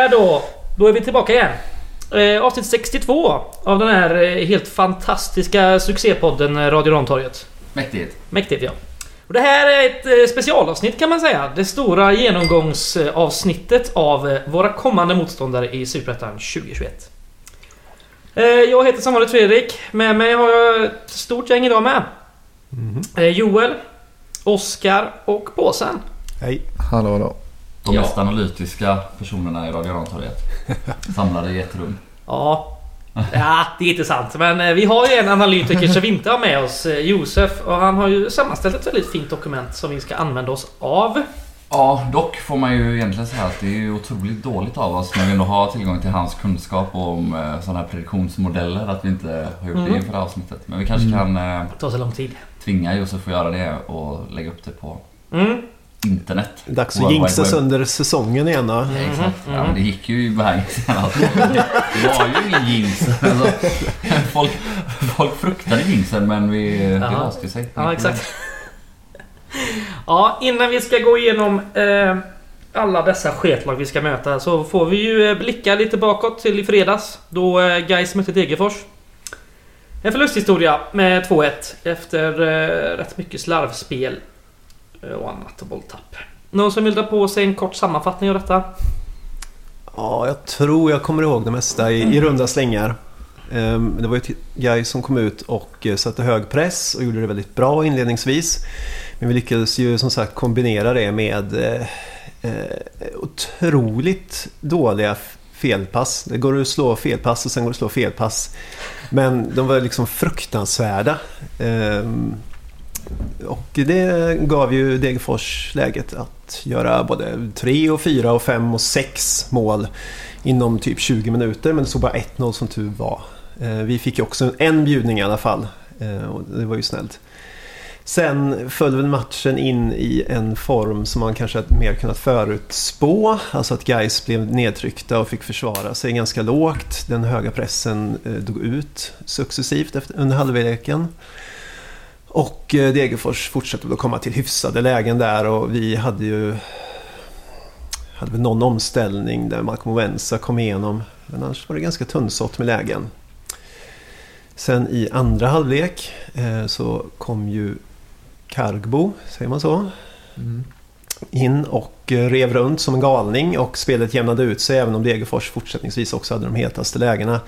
Sådär då. Då är vi tillbaka igen. Eh, avsnitt 62 av den här eh, helt fantastiska succépodden eh, Radio Rantorget. Mäktigt. Mäktigt ja. Och det här är ett eh, specialavsnitt kan man säga. Det stora genomgångsavsnittet av eh, våra kommande motståndare i Superettan 2021. Eh, Jag heter som vanligt Fredrik. Med mig har jag ett stort gäng idag med. Eh, Joel, Oskar och Påsen. Hej. Hallå hallå. De Ja. mest analytiska personerna i Radio Rantorget. Samlade i ett rum. Ja. Ja, det är inte sant. Men eh, vi har ju en analytiker som vi inte har med oss, eh, Josef. Och han har ju sammanställt ett väldigt fint dokument som vi ska använda oss av. Ja, dock får man ju egentligen säga att det är ju otroligt dåligt av oss när vi ändå har tillgång till hans kunskap om eh, sådana här prediktionsmodeller att vi inte har gjort Mm. det inför det här avsnittet. Men vi kanske kan eh, Det tar så lång tid. tvinga Josef att göra det och lägga upp det på Mm. Internet. Dags att Web. under säsongen igen då. Ja, Exakt. Ja, mm. men det gick ju i senast. Det var ju ingen jinx. Alltså, folk, folk fruktade jinxen men vi, det Ja. löste sig. Ja, exakt. Ja, innan vi ska gå igenom eh, alla dessa sketlag vi ska möta så får vi ju eh, blicka lite bakåt till i fredags då eh, Gais mötte Degerfors. En förlusthistoria med 2-1 efter eh, rätt mycket slarvspel och annat och bolltapp. Någon som vill dra på sig en kort sammanfattning av detta? Ja, jag tror jag kommer ihåg det mesta i, i runda slängar. Ehm, Det var ju ett guy som kom ut och eh, satte hög press och gjorde det väldigt bra inledningsvis. Men vi lyckades ju som sagt kombinera det med eh, eh, otroligt dåliga felpass. Det går att slå felpass och sen går det att slå felpass. Men de var liksom fruktansvärda. Ehm, och det gav ju Degerfors läget att göra både 3 och 4 och 5 och 6 mål inom typ 20 minuter. Men det stod bara 1-0 som tur var. Eh, vi fick ju också en bjudning i alla fall. Eh, och det var ju snällt. Sen föll väl matchen in i en form som man kanske mer kunnat förutspå. Alltså att Gais blev nedtryckta och fick försvara sig ganska lågt. Den höga pressen eh, dog ut successivt under halvleken. Och eh, Degerfors fortsatte att komma till hyfsade lägen där och vi hade ju hade väl någon omställning där Malcolm Owensa kom igenom. Men annars var det ganska tunnsått med lägen. Sen i andra halvlek eh, så kom ju Kargbo, säger man så? In och eh, rev runt som en galning och spelet jämnade ut sig även om Degerfors fortsättningsvis också hade de hetaste lägena.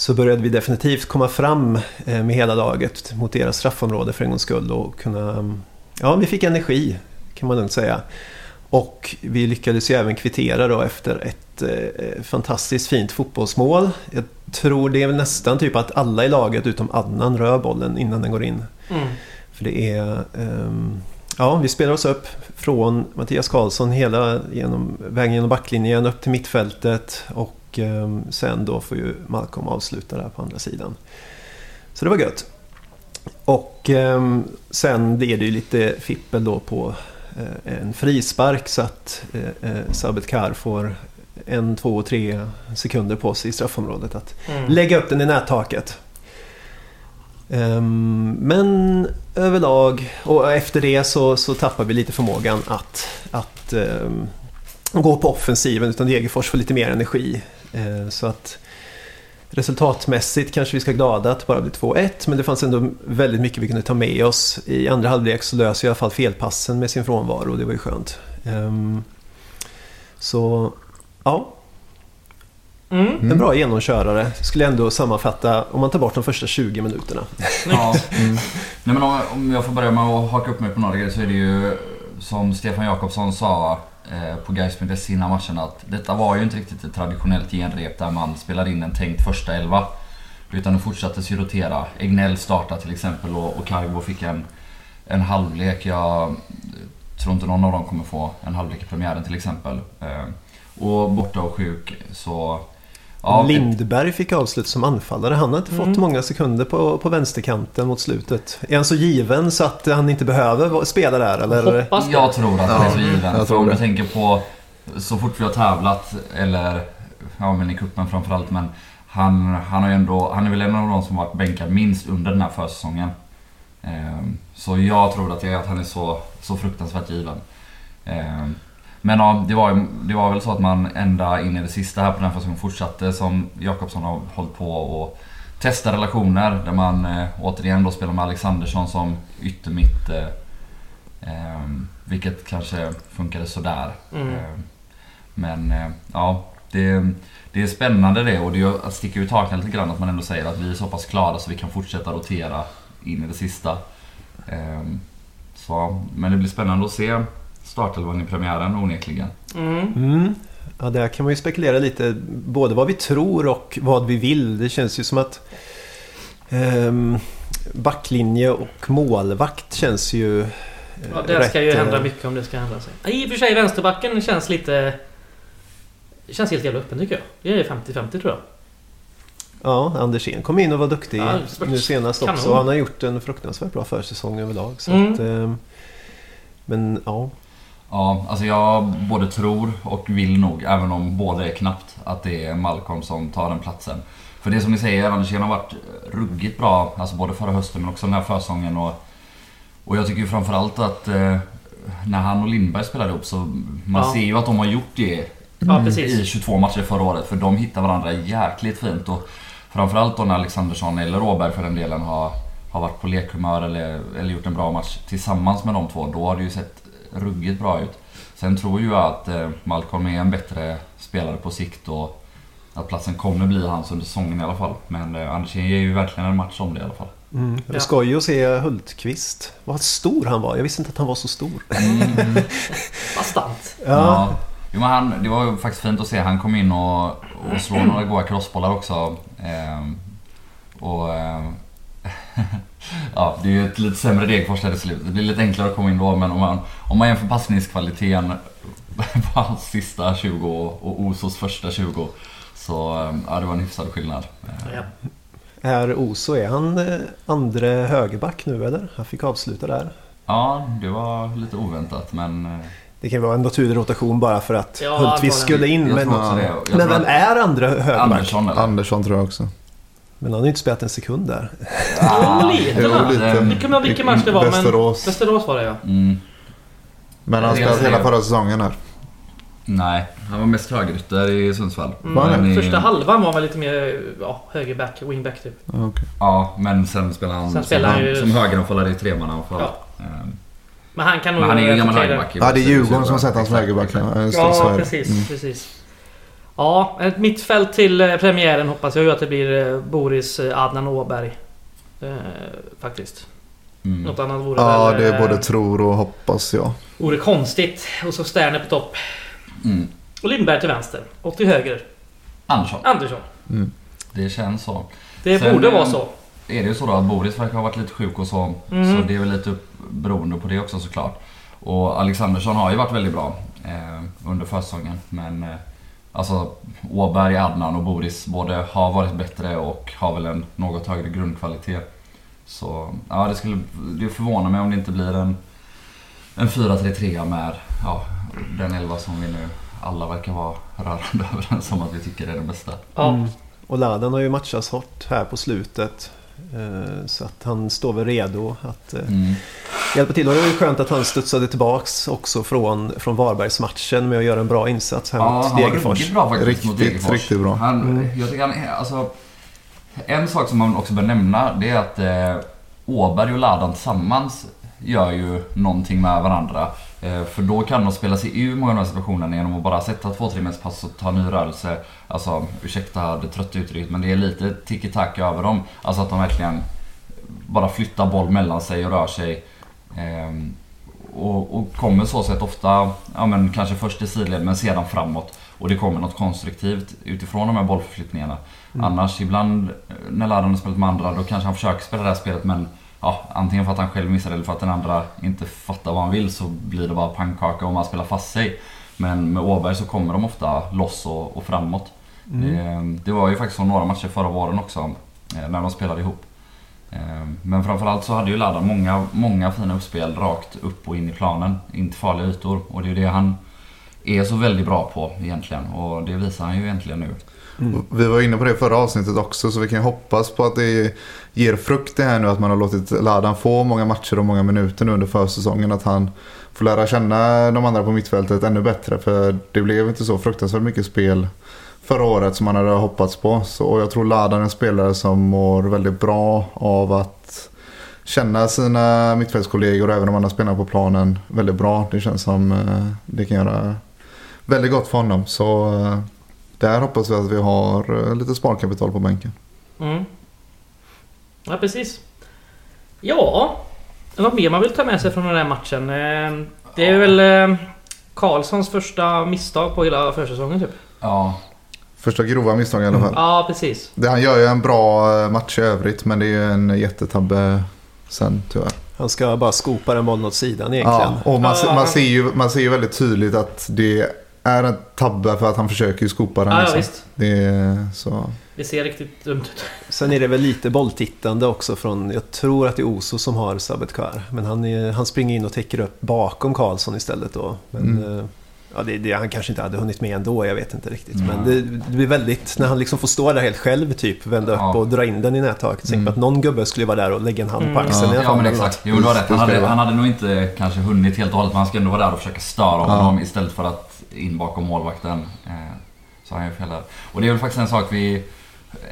Så började vi definitivt komma fram eh, med hela laget mot deras straffområde för en gångs skull och kunna... Ja, vi fick energi kan man lugnt säga. Och vi lyckades ju även kvittera då efter ett eh, fantastiskt fint fotbollsmål. Jag tror det är väl nästan typ att alla i laget utom Adnan rör bollen innan den går in. Mm. För det är... ehm, ja, vi spelar oss upp från Mattias Karlsson hela genom, vägen genom backlinjen upp till mittfältet. Och ehm, sen då får ju Malcolm avsluta där på andra sidan. Så det var gött. Och ehm, sen är det ju lite fippel då på eh, en frispark så att eh, eh, Sabet Kar får en, två, tre sekunder på sig i straffområdet att Mm. lägga upp den i nättaket. Ehm, men överlag och efter det så, så tappar vi lite förmågan att, att ehm, gå på offensiven utan Degerfors får lite mer energi. Eh, så att resultatmässigt kanske vi ska glada att det bara blir 2-1 men det fanns ändå väldigt mycket vi kunde ta med oss. I andra halvlek så löser i alla fall felpassen med sin frånvaro och det var ju skönt. Ehm, så ja, Mm. en bra genomkörare. Skulle ändå sammanfatta om man tar bort de första 20 minuterna. Ja. Nej, men om, om jag får börja med att haka upp mig på några grejer så är det ju som Stefan Jakobsson sa Eh, på Gais.se innan matchen att detta var ju inte riktigt ett traditionellt genrep där man spelar in en tänkt första elva. Utan det fortsattes ju rotera. Egnell startade till exempel och, och fick en, en halvlek. Jag tror inte någon av dem kommer få en halvlek i premiären till exempel. Eh, och borta och sjuk så... Ja, Lindberg fick avslut som anfallare. Han har inte fått Mm. många sekunder på, på vänsterkanten mot slutet. Är han så given så att han inte behöver spela där? Eller? Hoppas det. Jag tror att han är så Ja, given. jag tror om du tänker på så fort vi har tävlat eller ja men i cupen framförallt men han, han har ju ändå, han är väl en av de som varit bänkad minst under den här försäsongen. Ehm, så jag tror att, är att han är så, så fruktansvärt given. Ehm, Men ja, det var, det var väl så att man ända in i det sista här på den säsongen fortsatte som Jakobsson har hållit på och testa relationer där man eh, återigen då spelar med Alexandersson som yttermitt. Eh, eh, vilket kanske funkade sådär. Mm. Eh, men ja, det, det är spännande det och det sticker ut hakan lite grann att man ändå säger att vi är så pass klara så vi kan fortsätta rotera in i det sista. Eh, så, men det blir spännande att se startelvan i premiären onekligen. Mm. Mm. Ja, där kan man ju spekulera lite. Både vad vi tror och vad vi vill. Det känns ju som att ehm, backlinje och målvakt känns ju eh, Ja, det ska ju hända eh, mycket om det ska hända sig. I och för sig vänsterbacken känns lite... Känns helt jävla öppen tycker jag. Det är 50-50 tror jag. Ja, Andersén kom in och var duktig Ja, nu senast kanon. också. Han har gjort en fruktansvärt bra försäsong överlag. Så Mm. att, ehm, men ja, Ja, alltså jag både tror och vill nog, även om båda är knappt, att det är Malcolm som tar den platsen. För det som ni säger, Andersén har varit ruggigt bra, alltså både förra hösten men också den här försäsongen. Och, och jag tycker ju framförallt att eh, när han och Lindberg spelade ihop så man Ja. ser ju att de har gjort det Ja, i precis. 22 matcher förra året. För de hittar varandra jäkligt fint. Och framförallt då när Alexandersson eller Åberg för den delen har, har varit på lekhumör eller, eller gjort en bra match tillsammans med de två. Då har det ju sett ruggigt bra ut. Sen tror ju jag att eh, Malcolm är en bättre spelare på sikt och att platsen kommer bli hans under säsongen i alla fall. Men eh, Andersén ger ju verkligen en match om det i alla fall. mm. det Ja. skoj att se Hultqvist. Vad stor han var. Jag visste inte att han var så stor. Bastant. Ja. Jo, men han, det var ju faktiskt fint att se. Han kom in och, och slog några goda crossbollar också. Ehm, och ehm, Ja, det är ju ett lite sämre Degerfors där i slutet. Det blir lite enklare att komma in då men om man, om man jämför passningskvaliteten på hans sista 20 och Osos första 20 så ehm, ja, det var en hyfsad skillnad. Ehm, Ja. Är Oso, är han eh, andre högerback nu eller? Han fick avsluta där. Ja, det var lite oväntat men eh, Det kan vara en naturlig rotation bara för att Ja, Hultqvist skulle in. Men, men vem är andra högerback? Andersson eller? Andersson tror jag också. Men han har ju inte spelat en sekund där. Ah, Jo, lite Jo, lite. Jag kommer ihåg vilken match det var men... Västerås. Västerås var det ja. Mm. Men han Det spelade det. hela förra säsongen här. Nej, han var mest högerytter i Sundsvall. Men i- Första halvan var väl lite mer ja, högerback, wingback typ. Ja, okej. Ja, men sen spelar han Sen som, spelar han ju- som högeranfallare i tremananfall. Ja. Ehm, Men han kan nog... Men han är ju en gammal högerback. Ja, det är Djurgården som har sett hans exakt, högerback. Ja, det, det. precis, Mm. precis. Ja, ett mittfält till eh, premiären hoppas jag ju att det blir eh, Boris eh, Adnan Åberg. Eh, faktiskt. Mm. Något annat vore Ja, väl... det är eh, både tror och hoppas jag. Vore konstigt. Och så Sterner på topp. Mm. Och Lindberg till vänster. Och till höger. Andersson. Andersson. Mm. Det känns så. Det Sen, borde vara så. Är det ju så då att Boris verkar ha varit lite sjuk och så. Mm. Så det är väl lite beroende på det också såklart. Och Alexandersson har ju varit väldigt bra eh, under försäsongen. Men eh, alltså Åberg, Adnan och Boris både har varit bättre och har väl en något högre grundkvalitet. Så ja, det skulle det förvånar mig om det inte blir en, en 4-3-3 med ja, den elva som vi nu alla verkar vara rörande överens om att vi tycker är den bästa. Ja. Mm. Och Ladan har ju matchats hårt här på slutet. Eh, Så att han står väl redo att eh, Mm. hjälpa till. Och det var ju skönt att han studsade tillbaks också från, från Varbergsmatchen med att göra en bra insats här Ja, mot han var Degerfors. riktigt bra faktiskt Riktigt, mot Degerfors. riktigt bra. Han, Mm. jag tycker han är, alltså, En sak som man också bör nämna det är att eh, Åberg och Ladan tillsammans gör ju någonting med varandra. Eh, för då kan de spela sig ur många av de här situationerna genom att bara sätta två tre pass och ta ny rörelse. Alltså ursäkta det trötta uttrycket men det är lite tiki-taka över dem. Alltså att de verkligen bara flyttar boll mellan sig och rör sig. Ehm, och, och kommer så sett ofta, ja men kanske först i sidled men sedan framåt. Och det kommer något konstruktivt utifrån de här bollförflyttningarna. Mm. Annars ibland eh, när Ladan har spelat med andra då kanske han försöker spela det här spelet men ja, antingen för att han själv missar eller för att den andra inte fattar vad han vill så blir det bara pannkaka om han spelar fast sig. Men med Åberg så kommer de ofta loss och, och framåt. Mm. Det, det var ju faktiskt så några matcher förra våren också eh, när de spelade ihop. Eh, Men framförallt så hade ju Ladan många, många fina uppspel rakt upp och in i planen. In till farliga ytor. Och det är ju det han är så väldigt bra på egentligen. Och det visar han ju egentligen nu. Mm. Vi var inne på det förra avsnittet också så vi kan hoppas på att det ger frukt det här nu att man har låtit Ladan få många matcher och många minuter nu under försäsongen. Att han får lära känna de andra på mittfältet ännu bättre för det blev inte så fruktansvärt mycket spel förra året som man hade hoppats på. Så, och jag tror Ladan är en spelare som mår väldigt bra av att känna sina mittfältskollegor och även de andra spelarna på planen väldigt bra. Det känns som eh, det kan göra väldigt gott för honom. Så eh, där hoppas vi att vi har eh, lite sparkapital på bänken. Mm. Ja, precis. Ja, något mer man vill ta med sig från den här matchen? Eh, Det är väl eh, Karlssons första misstag på hela försäsongen typ? Ja, Första grova misstag i alla fall. Ja, precis. Det, han gör ju en bra eh, match i övrigt men det är ju en jättetabbe sen tyvärr. Han ska bara skopa den bollen åt sidan egentligen. Ja, och man, Ja. man, ser ju, man ser ju väldigt tydligt att det är en tabbe för att han försöker ju skopa den. Ja, ja, liksom. visst. det är så. Det ser riktigt dumt ut. Sen är det väl lite bolltittande också från, jag tror att det är Oso som har Sabetkar. Men han, är, han springer in och täcker upp bakom Karlsson istället då. Men Mm. eh, ja, det, det, han kanske inte hade hunnit med ändå, jag vet inte riktigt. Mm. Men det, det blir väldigt, när han liksom får stå där helt själv typ, vända Ja. upp och dra in den i nättaket. Mm. att någon gubbe skulle vara där och lägga en hand på Mm. axeln i alla ja fall. men eller något. exakt. Jo du har rätt. Han Det det hade, han hade nog inte kanske hunnit helt och hållet men han ska ändå vara där och försöka störa Ja. honom istället för att in bakom målvakten. Eh, Så han gör fel där. Och det är väl faktiskt en sak vi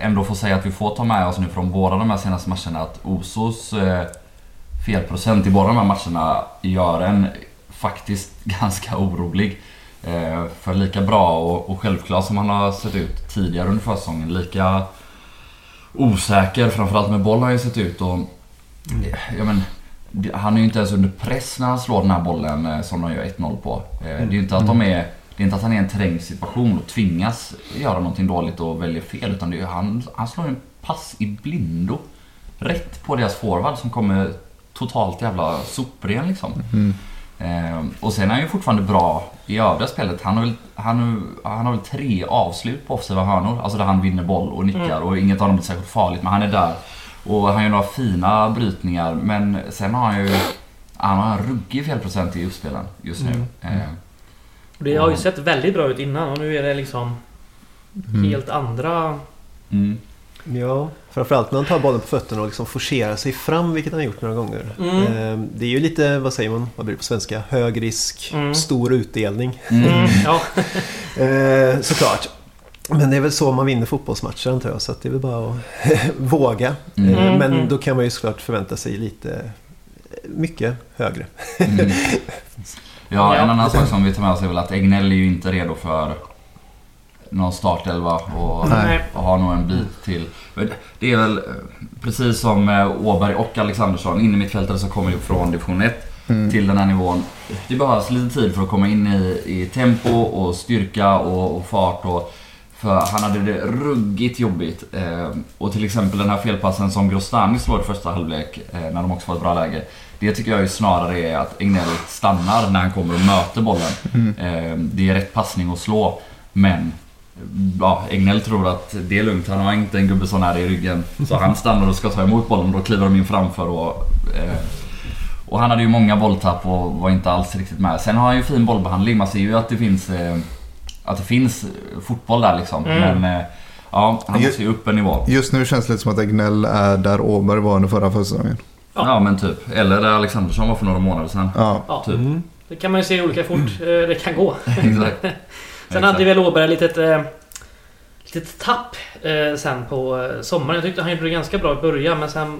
ändå får säga att vi får ta med oss nu från båda de här senaste matcherna. Att Osos eh, felprocent i båda de här matcherna gör en faktiskt ganska orolig. Eh, För lika bra och, och självklar som han har sett ut tidigare under försäsongen, lika osäker, framförallt med boll har han ju sett ut. Och, ja, men, han är ju inte ens under press när han slår den här bollen eh, som de gör 1-0 på. Det är ju inte att de är det är inte att han är i en trängd situation och tvingas göra någonting dåligt och väljer fel. Utan det är ju han, han slår en pass i blindo. Rätt på deras forward som kommer totalt jävla sopren liksom. Mm. Eh, och sen är han ju fortfarande bra i övriga spelet. Han har väl, han, han har väl tre avslut på offensiva hörnor. Alltså där han vinner boll och nickar Mm. och inget av dem blir särskilt farligt. Men han är där. Och han gör några fina brytningar. Men sen har han ju... Han har en ruggig felprocent i uppspelen just nu. Mm. Eh, Och Det har ju sett väldigt bra ut innan och nu är det liksom Mm. helt andra... mm. Ja, framförallt när han tar bollen på fötterna och liksom forcerar sig fram, vilket han har gjort några gånger. Mm. Eh, Det är ju lite, vad säger man, vad blir det på svenska? Hög risk, Mm. stor utdelning. Mm. Mm, ja. Eh, såklart. Men det är väl så man vinner fotbollsmatcher antar jag, så att det är väl bara att våga. Mm. Eh, Mm, Men då kan man ju såklart förvänta sig lite, mycket högre. Mm. Ja, en annan sak som vi tar med oss är väl att Egnell är ju inte redo för någon startelva och, Nej. och har nog en bit till. Det är väl eh, precis som Åberg och Alexandersson, in i mittfältare som kommer från division 1 Mm. till den här nivån. Det behövs lite tid för att komma in i, i tempo och styrka och, och fart. Och, för han hade det ruggigt jobbigt. Eh, och till exempel den här felpassen som Grostani slår i första halvlek eh, när de också får ett bra läge. Det tycker jag ju snarare är att Egnell stannar när han kommer och möter bollen. Eh, det är rätt passning att slå. Men ja, Egnell tror att det är lugnt. Han har inte en gubbe sån här i ryggen. Så han stannar och ska ta emot bollen och då kliver de in framför. Och, eh, och han hade ju många bolltapp och var inte alls riktigt med. Sen har han ju fin bollbehandling. Man ser ju att det finns, eh, att det finns fotboll där liksom. Mm. Men eh, ja, han måste ju upp en nivå. Just nu känns det lite som att Egnell är där Åberg var under förra försäsongen. Ja. Ja men typ. Eller där Alexandersson var för några månader sedan. Ja. ja. Typ. Mm. Det kan man ju se olika fort eh, det kan gå. Exakt. Sen hade väl Åberg ett litet, eh, litet tapp eh, sen på sommaren. Jag tyckte han gjorde det ganska bra i början men sen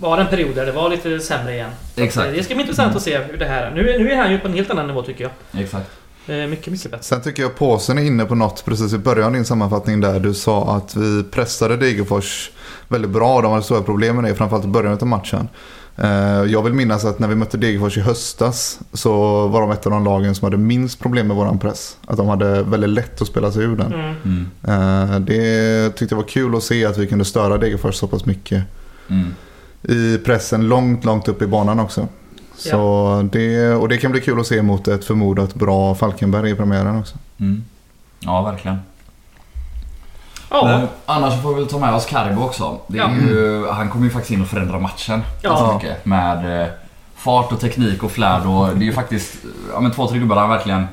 var det en period där det var lite sämre igen. Exakt. Det ska bli intressant att se hur det här är. Nu, är- nu är han ju på en helt annan nivå tycker jag. Exakt. Eh, mycket, mycket bättre. Sen tycker jag påsen är inne på något precis i början av din sammanfattning där du sa att vi pressade Degerfors väldigt bra. De hade stora problem med det, framförallt i början av matchen. Eh, Jag vill minnas att när vi mötte Degerfors i höstas så var de ett av de lagen som hade minst problem med våran press. Att de hade väldigt lätt att spela sig ur den. Mm. Mm. Eh, Det tyckte jag var kul att se att vi kunde störa Degerfors så pass mycket Mm. i pressen långt, långt upp i banan också. Så det, och det kan bli kul att se mot ett förmodat bra Falkenberg i premiären också. Mm. Ja, verkligen. Ja, Men annars får vi väl ta med oss Cargo också. Det är Ja. ju, han kommer ju faktiskt in och förändra matchen Ja. ganska mycket. Med eh, fart och teknik och flärd och det är ju faktiskt ja, men två, tre gubbar han verkligen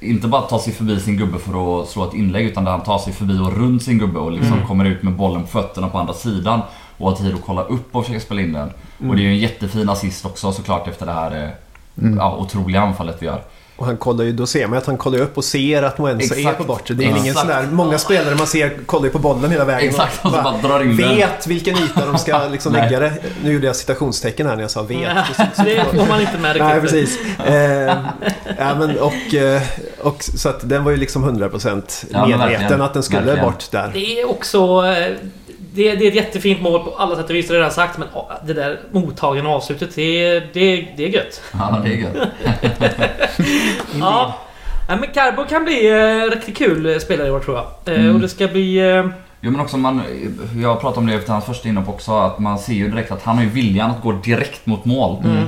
inte bara tar sig förbi sin gubbe för att slå ett inlägg utan där han tar sig förbi och runt sin gubbe och liksom Mm. kommer ut med bollen på fötterna på andra sidan. Och har tid att kolla upp och försöka spela in den. Och det är ju en jättefin assist också såklart efter det här eh, Mm. ja, otroliga anfallet vi gör. Och han kollar ju, då ser man att han kollar upp och ser att Moensa är på bortre. Det är Ja. ingen sån där, många spelare man ser kollar ju på bollen hela vägen. Exakt, och så bara drar in den. vet vilken yta de ska liksom lägga det. Nu gjorde jag citationstecken här när jag sa vet. det får man inte med riktigt. Nej, precis. Eh, ja, men, och, eh, och, så att den var ju liksom 100% Ja, men medveten verkligen. att den skulle Verkligen. bort där. Det är också... Det, det är ett jättefint mål på alla sätt och vis, det har jag redan sagt. Men ah, det där mottagande avslutet, det, det, det är gött. Ja, det är gött. Ja. Ja, men Carbo kan bli eh, riktigt kul spelare i år tror jag. Eh, Mm. Och det ska bli... Eh, Jo men också man, jag pratade om det efter hans första inhopp också, att man ser ju direkt att han har ju viljan att gå direkt mot mål. Mm.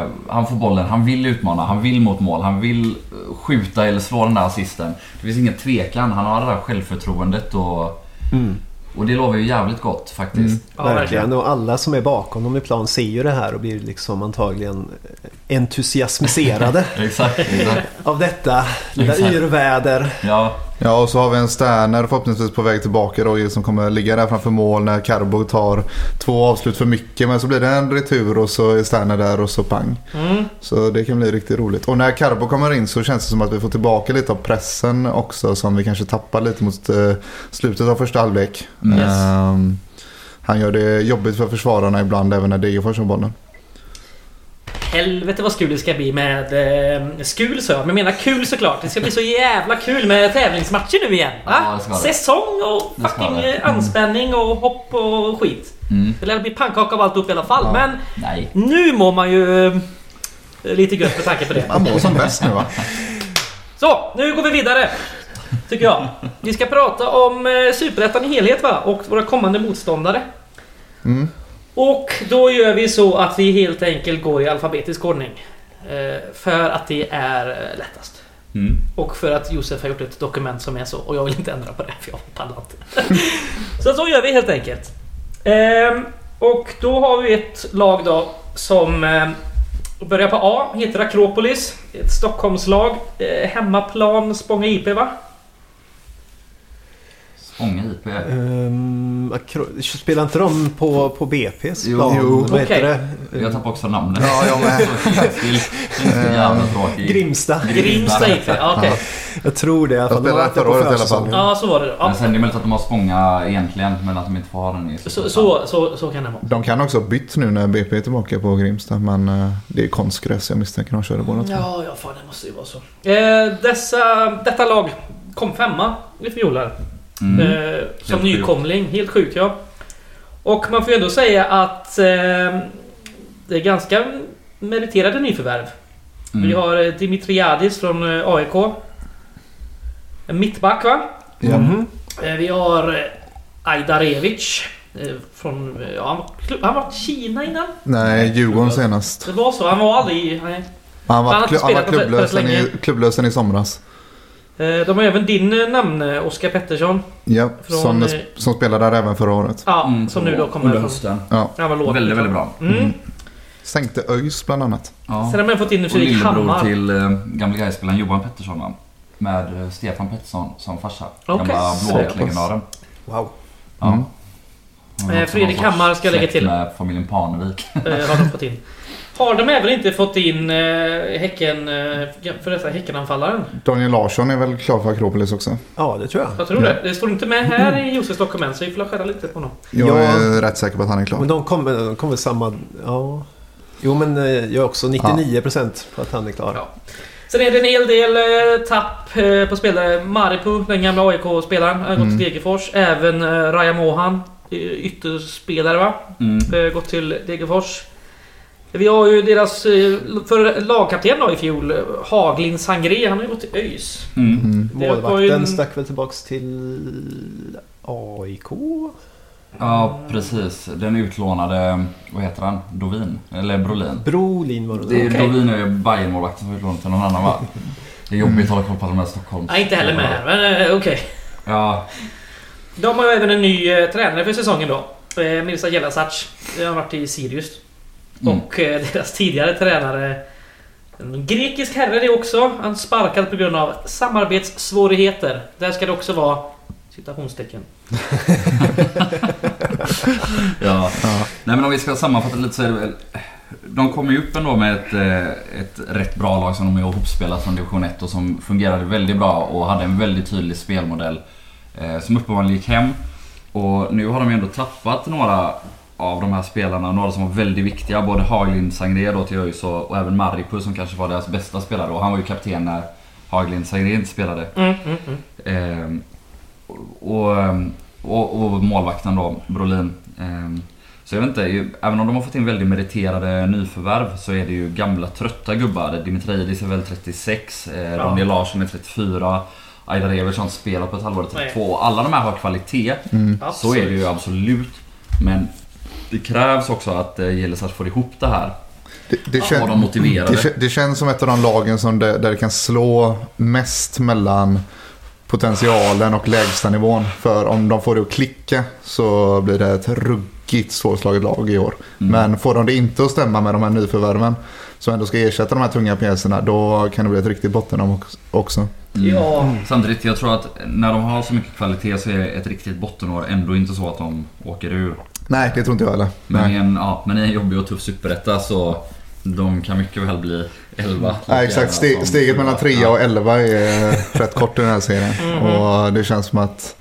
Eh, han får bollen, han vill utmana, han vill mot mål, han vill eh, skjuta eller slå den där assisten. Det finns ingen tvekan, han har det där självförtroendet och, Mm. Och det lovar ju jävligt gott faktiskt. ja, verkligen. Och alla som är bakom dem i plan ser ju det här och blir liksom antagligen entusiasmiserade Exakt, exakt. av detta lilla yrväder. Ja, Ja, och så har vi en Sterner förhoppningsvis på väg tillbaka då som kommer ligga där framför mål när Carbo tar två avslut för mycket. Men så blir det en retur och så är Sterner där och så pang. Mm. Så det kan bli riktigt roligt. Och när Carbo kommer in så känns det som att vi får tillbaka lite av pressen också som vi kanske tappar lite mot eh, slutet av första halvlek. Mm. Yes. Ehm, han gör det jobbigt för försvararna ibland även när Degerfors har bollen. Helvete vad skul det ska bli med... Eh, skul så jag, men menar kul såklart. Det ska bli så jävla kul med tävlingsmatcher nu igen. Ja, det ska det. Säsong och Det ska fucking det. eh, anspänning och hopp och skit. mm. Det lär bli pannkaka av alltihop i alla fall. Ja. Men Nej. nu mår man ju eh, lite gött med tanke på det. Han mår som bäst nu va? Så, nu går vi vidare. Tycker jag. Vi ska prata om eh, Superettan i helhet va? Och våra kommande motståndare. Mm. Och då gör vi så att vi helt enkelt går i alfabetisk ordning. Eh, för att det är eh, lättast. Mm. Och för att Josef har gjort ett dokument som är så. Och jag vill inte ändra på det för jag pallar inte. så så gör vi helt enkelt. Ehm, och då har vi ett lag då som eh, börjar på A. Heter Akropolis. Ett Stockholmslag. Hemmaplan Spånga IP va? Spånga IP. Um, akro- spelar inte de på, på BP's Jo. plan? Jo. Vad heter det? Jag tappar också namnet. Ja, jag med. Grimsta. Grimsta IP. Ja, okej. Jag tror det i alla fall. Jag spelade förra på året i alla fall. Ja, så var det. Ja. Men sen är det möjligt att de har Spånga egentligen, men att de inte får ha den i Så, så, så, så kan det vara. De kan också ha bytt nu när BP är tillbaka på Grimsta. Men eh, det är konstgräs jag misstänker de körde båda två. Ja, ja, fan det måste ju vara så. Eh, dessa, detta lag kom femma i fjol här. Mm. Eh, som Helt nykomling. Helt sjukt ja. Och man får ju ändå säga att eh, det är ganska meriterade nyförvärv. Mm. Vi har eh, Dimitriadis från eh, AIK. En mittback va? Eh, vi har Ajdarevic. Från... Ja, han, var, klubb- han var Kina innan. Nej, Djurgården senast. Det var så. Han var aldrig... Nej. Han Han var, har inte klu- han var klubblösen, länge. i, klubblösen i somras. Eh, De har även din eh, namn, eh, Oskar Pettersson. Ja, Från, som, eh, som spelade där även förra året. Ja, Mm, som nu då kommer under från... hösten. Ja. Han var låg. Väldigt, väldigt bra. Mm. Sänkte ÖIS bland annat. Ja. Sen har man fått in Och Fredrik Hammar. till eh, gamla Gais-spelaren Johan Pettersson va? Med eh, Stefan Pettersson som farsa. Okej. Gamla Blåvitt-legendaren. Wow. Ja. Mm. Eh, Fredrik Hammar ska jag lägga till. med familjen Parnevik. eh, har de fått in. Har de även inte fått in eh, Häcken... Eh, för detta Häckenanfallaren? Daniel Larsson är väl klar för Akropolis också. Ja, det tror jag. Jag tror det. Det står inte med här i Josefs dokument så vi får skära lite på honom. Jag Ja. är rätt säker på att han är klar. Men de kommer de kommer samma... Ja. Jo, men eh, jag är också 99% på att han är klar. Ja. Sen är det en hel del eh, tapp eh, på spelare. Maripu, den gamla AIK-spelaren, har gått Mm. till Degerfors. Även eh, Raja Mohan, eh, ytterspelare va? Mm. Eh, gått till Degerfors. Vi har ju deras eh, för lagkapten då i fjol, Haglin Sangré, han har ju gått till ÖIS. Mm. Mm. Målvakten en- stack väl tillbaks till AIK? Ja, precis. Den utlånade, vad heter han? Dovin? Eller Brolin? Brolin var det. Det är, Okej. Dovin är ju Bajen-målvakten som utlånat till någon annan va? Det är jobbigt att hålla koll på alla de här Stockholms... Nej, inte heller med här, men eh, okej. Ja, De har ju även en ny eh, tränare för säsongen då. Eh, Mirza Jelasac. Han har varit i Sirius. Mm. Och eh, deras tidigare tränare En grekisk herre det också. Han sparkad på grund av samarbetssvårigheter. Där ska det också vara citationstecken. Ja. Ja. Nej men om vi ska sammanfatta lite så är det väl... De kom ju upp ändå med ett, eh, ett rätt bra lag som de är ihopspelat från division 1 och som fungerade väldigt bra och hade en väldigt tydlig spelmodell. eh, Som uppenbarligen gick hem. Och nu har de ju ändå tappat några av de här spelarna, några som var väldigt viktiga. Både Haglind Sangré då till ÖIS och, och även Maripu som kanske var deras bästa spelare. Och han var ju kapten när Haglind Sangré inte spelade. Mm, mm, mm. Ehm, och, och, och målvakten då, Brolin. Ehm, så jag vet inte, ju- även om de har fått in väldigt meriterade nyförvärv så är det ju gamla trötta gubbar. Dimitriadis är väl 36, eh, Ja. Ronny Larsson är 34, Aida Evers har inte spelat på ett halvår, är 32. Alla de här har kvalitet, Mm. så är det ju absolut. Men det krävs också att eh, Jelesas får ihop det här. Det, det, kän, de motiverade. det, det känns som ett av de lagen som det, där det kan slå mest mellan potentialen och lägsta nivån. För om de får det att klicka så blir det ett ruggigt svårslaget lag i år. Mm. Men får de det inte att stämma med de här nyförvärven som ändå ska ersätta de här tunga pjäserna då kan det bli ett riktigt bottennamn ox- också. Mm. Ja. Samtidigt, jag tror att när de har så mycket kvalitet så är ett riktigt bottenår ändå inte så att de åker ur. Nej, det tror inte jag heller. Men i en, ja, men i en jobbig och tuff superetta så de kan mycket väl bli 11. Nej, exakt. Ste, steget mellan 3 och 11 är rätt kort i den här serien. Mhm. Och det känns som att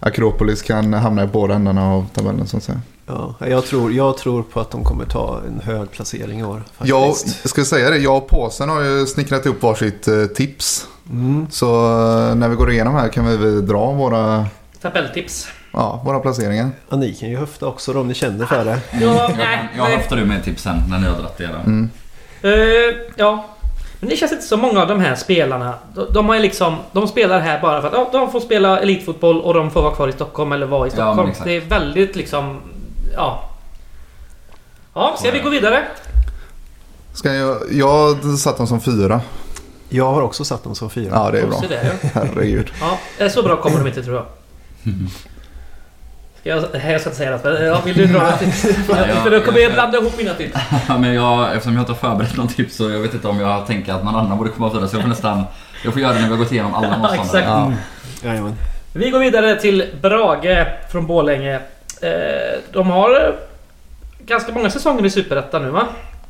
Akropolis kan hamna i båda ändarna av tabellen så att säga. Ja, jag, tror, jag tror på att de kommer ta en hög placering i år. Jag, Faktiskt. jag ska säga det, jag och påsen har ju snickrat ihop varsitt eh, tips. Mm. Så eh, när vi går igenom här kan vi dra våra, Tabelltips. Ja, våra placeringar. Ja, ni kan ju höfta också då om ni känner för det. Ja, Jag, nej, jag nej. höftar du med tipsen när ni har dragit era. Mm. Eh, ja. Men det känns inte som många av de här spelarna. De, de har ju liksom... De spelar här bara för att ja, de får spela elitfotboll och de får vara kvar i Stockholm eller vara i Stockholm. exakt. det är väldigt liksom... Ja. Ja, ska vi gå vidare? Ska jag, jag satt dem som fyra. Jag har också satt dem som fyra. Ja, det är bra. Så. Herregud. ja. eh, Så bra kommer de inte tror jag. Jag, jag ska inte säga det. men, Ja, vill du dra tips? jag- För då kommer jag blanda ihop mina tips. Ja, men jag, eftersom jag inte har förberett någon tips så jag vet inte om jag tänker att någon annan borde komma vidare så jag får nästan... Jag får göra det när vi har gått igenom alla Ja, motståndare. exakt. Ja. Jajamän. Vi går vidare till Brage från Borlänge. Eh, De har eh, ganska många säsonger i Superettan nu va?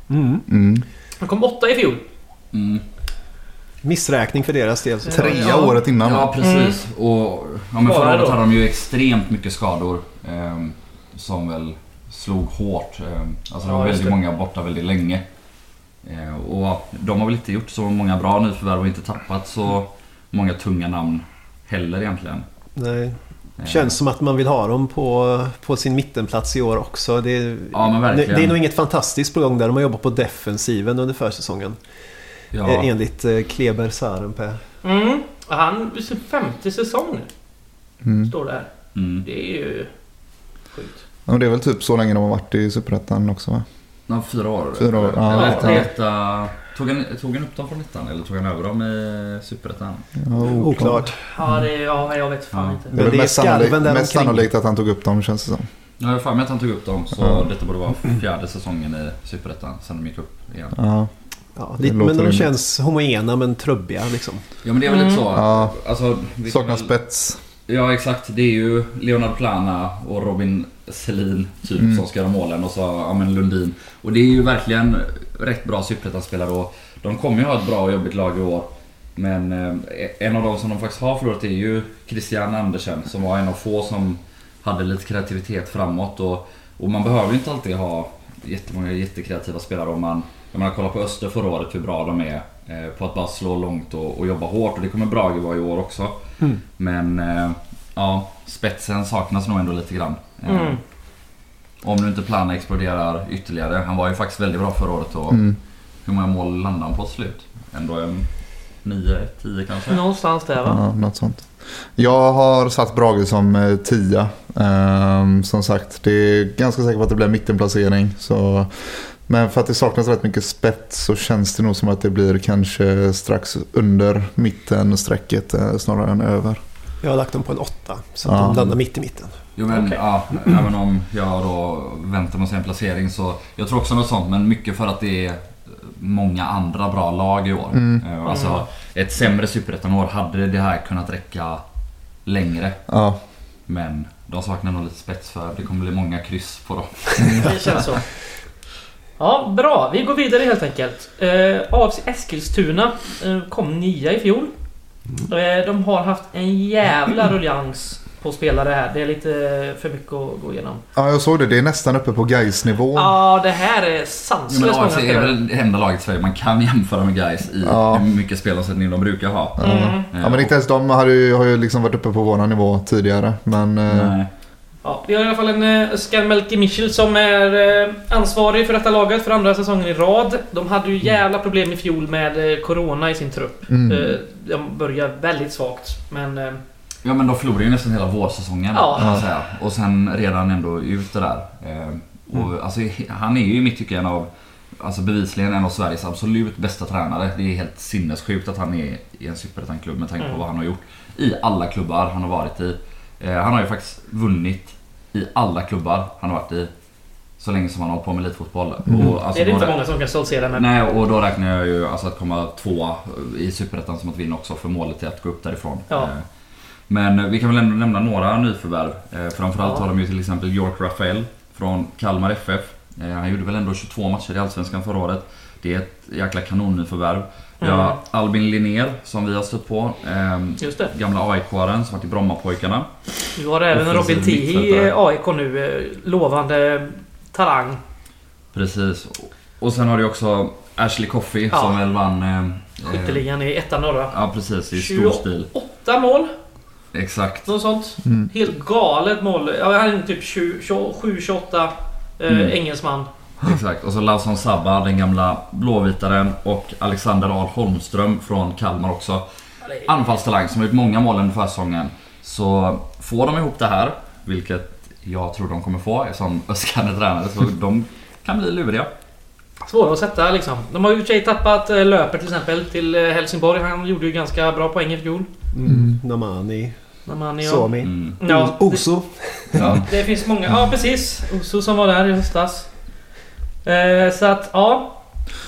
Mm. Mm. De kom åtta i fjol. Mm. Missräkning för deras del. Trea Ja. året innan. Ja precis. Och ja, men förra året hade de ju extremt mycket skador. ehm, som väl slog hårt. ehm, alltså det var väldigt det. många borta väldigt länge. Eh, och de har väl inte gjort så många bra nyförvärv och inte tappat så många tunga namn heller egentligen. Nej. Eh, Känns som att man vill ha dem på, på sin mittenplats i år också. Det är, Ja, men verkligen. det är nog inget fantastiskt på gång där. De har jobbat på defensiven under försäsongen. Ja, Eh, Enligt eh, Kleber Sarenpää. Mm. Han är sin femte säsong nu. Mm. Står det här. mm. Det är ju sjukt. Ja, det är väl typ så länge de har varit i Superettan också va? Ja, fyra år. Fyra år, ja, Eller lite. Leta, tog, han, tog han upp dem från ettan eller tog han över dem i superettan? Ja, Oklart. Ja, det är, ja jag vet fan Ja. inte. Det är Men väl det är mest skarven sannolikt, där mest omkring. sannolikt att han tog upp dem känns det som. Ja, jag har för mig att han tog upp dem så Ja. detta borde vara fjärde säsongen i superettan sen de gick upp igen. Ja. Ja, Det lite, men de känns homogena men trubbiga liksom. Ja men det är väl lite så. Ja. Alltså, Saknar spets. Ja exakt, det är ju Leonard Plana och Robin Selin typ Mm. som ska göra målen och så ja, men Lundin. Och det är ju verkligen rätt bra superettan-spelare och de kommer ju ha ett bra och jobbigt lag i år. Men eh, en av de som de faktiskt har förlorat är ju Christian Andersen som var en av få som hade lite kreativitet framåt och, och man behöver ju inte alltid ha jättemånga jättekreativa spelare om man jag menar, kolla på Öster förra året hur bra de är eh, på att bara slå långt och, och jobba hårt och det kommer Brage vara i år också. Mm. Men eh, ja, spetsen saknas nog ändå lite grann. Eh, Mm. Om nu inte Plana exploderar ytterligare. Han var ju faktiskt väldigt bra förra året och Mm. hur många mål landade han på slut? Ändå en 9-10 kanske? Någonstans där va? Ja, något sånt. Jag har satt Brage som eh, tia. Ehm, som sagt, det är ganska säkert att det blir mittenplacering. Så, men för att det saknas rätt mycket spets så känns det nog som att det blir kanske strax under mittenstrecket eh, snarare än över. Jag har lagt dem på en åtta. Så att Ja. de landar mitt i mitten. Jo men Okej. ja, även om jag då väntar säga en placering så Jag tror också något sånt men mycket för att det är många andra bra lag i år. Mm. Eh, Alltså ett sämre superettan-år hade det här kunnat räcka längre. Ja. Men de saknar nog lite spets för det kommer bli många kryss på dem. Det känns så. Ja, bra. Vi går vidare helt enkelt. Eh, AFC Eskilstuna eh, kom nia i fjol. Eh, de har haft en jävla ruljans på spelare här. Det är lite för mycket att gå igenom. ja, jag såg det. Det är nästan uppe på Gais nivå Ja, det här är sanslöst många AFC är spelare. väl det enda laget i Sverige man kan jämföra med guys i Ja. hur mycket spelaromsättning de brukar ha. Mm. Ja, men inte ens de har ju, har ju liksom varit uppe på våran nivå tidigare. Men eh, Nej. Ja, vi har i alla fall en eh, Oskar Melke Michel som är eh, ansvarig för detta laget för andra säsongen i rad. De hade ju jävla problem i fjol med eh, Corona i sin trupp. mm. Eh, de började väldigt svagt, men... Eh, Ja men de förlorade ju nästan hela vårsäsongen Ja. kan man säga. Och sen redan ändå ut det där. Eh, och, alltså, han är ju i mitt tycke en av, alltså bevisligen en av Sveriges absolut bästa tränare. Det är helt sinnessjukt att han är i en superettan-klubb med tanke på Mm. vad han har gjort. I alla klubbar han har varit i. Eh, han har ju faktiskt vunnit i alla klubbar han har varit i. Så länge som han har hållit på med elitfotboll. Mm. Och, alltså, det är det inte många som kan stoltsera med. Nej, och då räknar jag ju alltså att komma tvåa i Superettan som att vinna också för målet är att gå upp därifrån. Ja. Eh, Men vi kan väl ändå nämna några nyförvärv. Eh, Framförallt Ja. har de ju till exempel York Rafael från Kalmar FF. Han gjorde väl ändå 22 matcher i Allsvenskan förra året. Det är ett jäkla kanonnyförvärv. Vi har Mm. Albin Linnér som vi har stött på. Ehm, Just det. Gamla AIK-aren som varit i Brommapojkarna. Du har även Robin Tihi i mittfältare. AIK nu. eh, Lovande talang. Precis. Och sen har du också Ashley Coffey Ja. som väl vann... eh, eh, Skytteligan i ettan norra. Ja precis, i stor 28. stil. Åtta mål, Exakt. något sånt. Mm. Helt galet mål. Ja, han är typ 27-28 eh, Mm. engelsman. Exakt. Och så Lawson Sabba, den gamla blåvitaren. Och Alexander Ahl Holmström från Kalmar också. Anfallstalang som har gjort många mål under försäsongen. Så får de ihop det här, vilket jag tror de kommer få som Özcan är tränare, så de kan bli luriga. Svåra att sätta liksom. De har ju sig tappat eh, Löper till exempel till eh, Helsingborg. Han gjorde ju ganska bra poäng i fjol. Mm. Namani, När man, ja. Somi, Mm. Ja, det, Oso. Ja. det finns många. Ja precis. Oso som var där i höstas. Eh, så att ja.